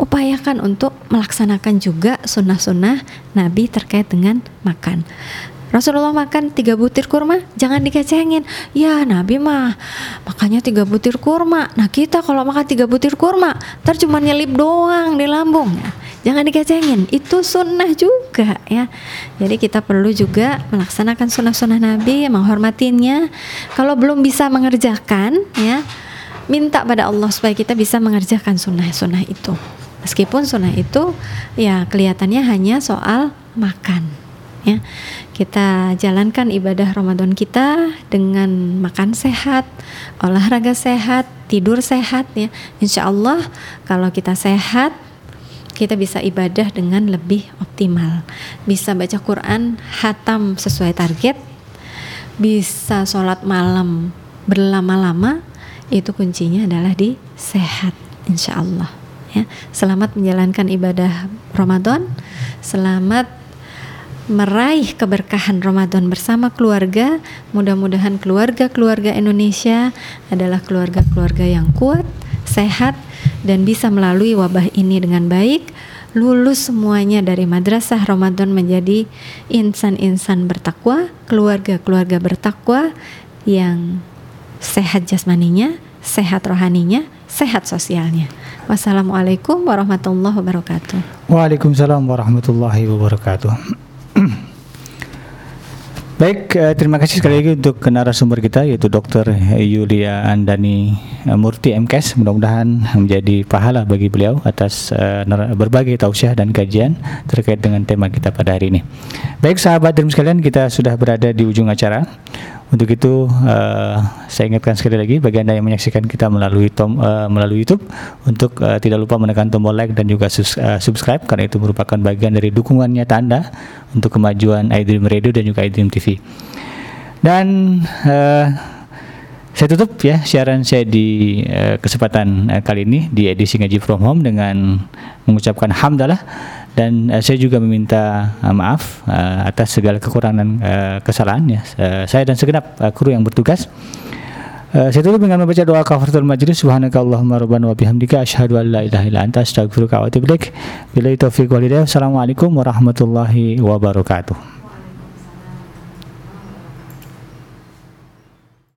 Upayakan untuk melaksanakan juga sunnah-sunnah Nabi terkait dengan makan. Rasulullah makan tiga butir kurma, jangan dikecengin. Ya Nabi mah makannya tiga butir kurma. Nah kita kalau makan tiga butir kurma, ntar cuma nyelip doang di lambung. Ya, Jangan dikecengin, itu sunnah juga ya. Jadi kita perlu juga melaksanakan sunnah-sunnah Nabi, menghormatinya. Kalau belum bisa mengerjakan, ya minta pada Allah supaya kita bisa mengerjakan sunnah-sunnah itu. Meskipun sunnah itu ya kelihatannya hanya soal makan. Ya, kita jalankan ibadah Ramadan kita dengan makan sehat, olahraga sehat, tidur sehat ya. Insya Allah kalau kita sehat, kita bisa ibadah dengan lebih optimal. Bisa baca Quran hatam sesuai target, bisa sholat malam berlama-lama, itu kuncinya adalah di sehat, insya Allah. Ya, selamat menjalankan ibadah Ramadan, selamat meraih keberkahan Ramadan bersama keluarga. Mudah-mudahan keluarga-keluarga Indonesia adalah keluarga-keluarga yang kuat, sehat, dan bisa melalui wabah ini dengan baik. Lulus semuanya dari madrasah Ramadan menjadi insan-insan bertakwa, keluarga-keluarga bertakwa yang sehat jasmaninya, sehat rohaninya, sehat sosialnya. Wassalamualaikum warahmatullahi wabarakatuh. Waalaikumsalam warahmatullahi wabarakatuh. Baik, eh, terima kasih sekali lagi untuk narasumber kita yaitu Dr. Yulia Andani eh, Murti MKes. Mudah-mudahan menjadi pahala bagi beliau atas berbagai tausiah dan kajian terkait dengan tema kita pada hari ini. Baik, sahabat dan sekalian, kita sudah berada di ujung acara. Untuk itu uh, saya ingatkan sekali lagi bagi anda yang menyaksikan kita melalui tom, uh, melalui YouTube untuk uh, tidak lupa menekan tombol like dan juga sus, uh, subscribe karena itu merupakan bagian dari dukungan nyata anda untuk kemajuan iDream Radio dan juga iDream TV. Dan uh, saya tutup ya siaran saya di uh, kesempatan uh, kali ini di edisi ngaji from home dengan mengucapkan hamdalah dan uh, saya juga meminta uh, maaf uh, atas segala kekurangan uh, kesalahan ya uh, saya dan segenap uh, kru yang bertugas Uh, saya tutup dengan membaca doa kafaratul majlis subhanakallahumma rabbana wa bihamdika asyhadu an la ilaha illa anta astaghfiruka wa atubu ilaik. Billahi taufiq wal hidayah. Assalamualaikum warahmatullahi wabarakatuh.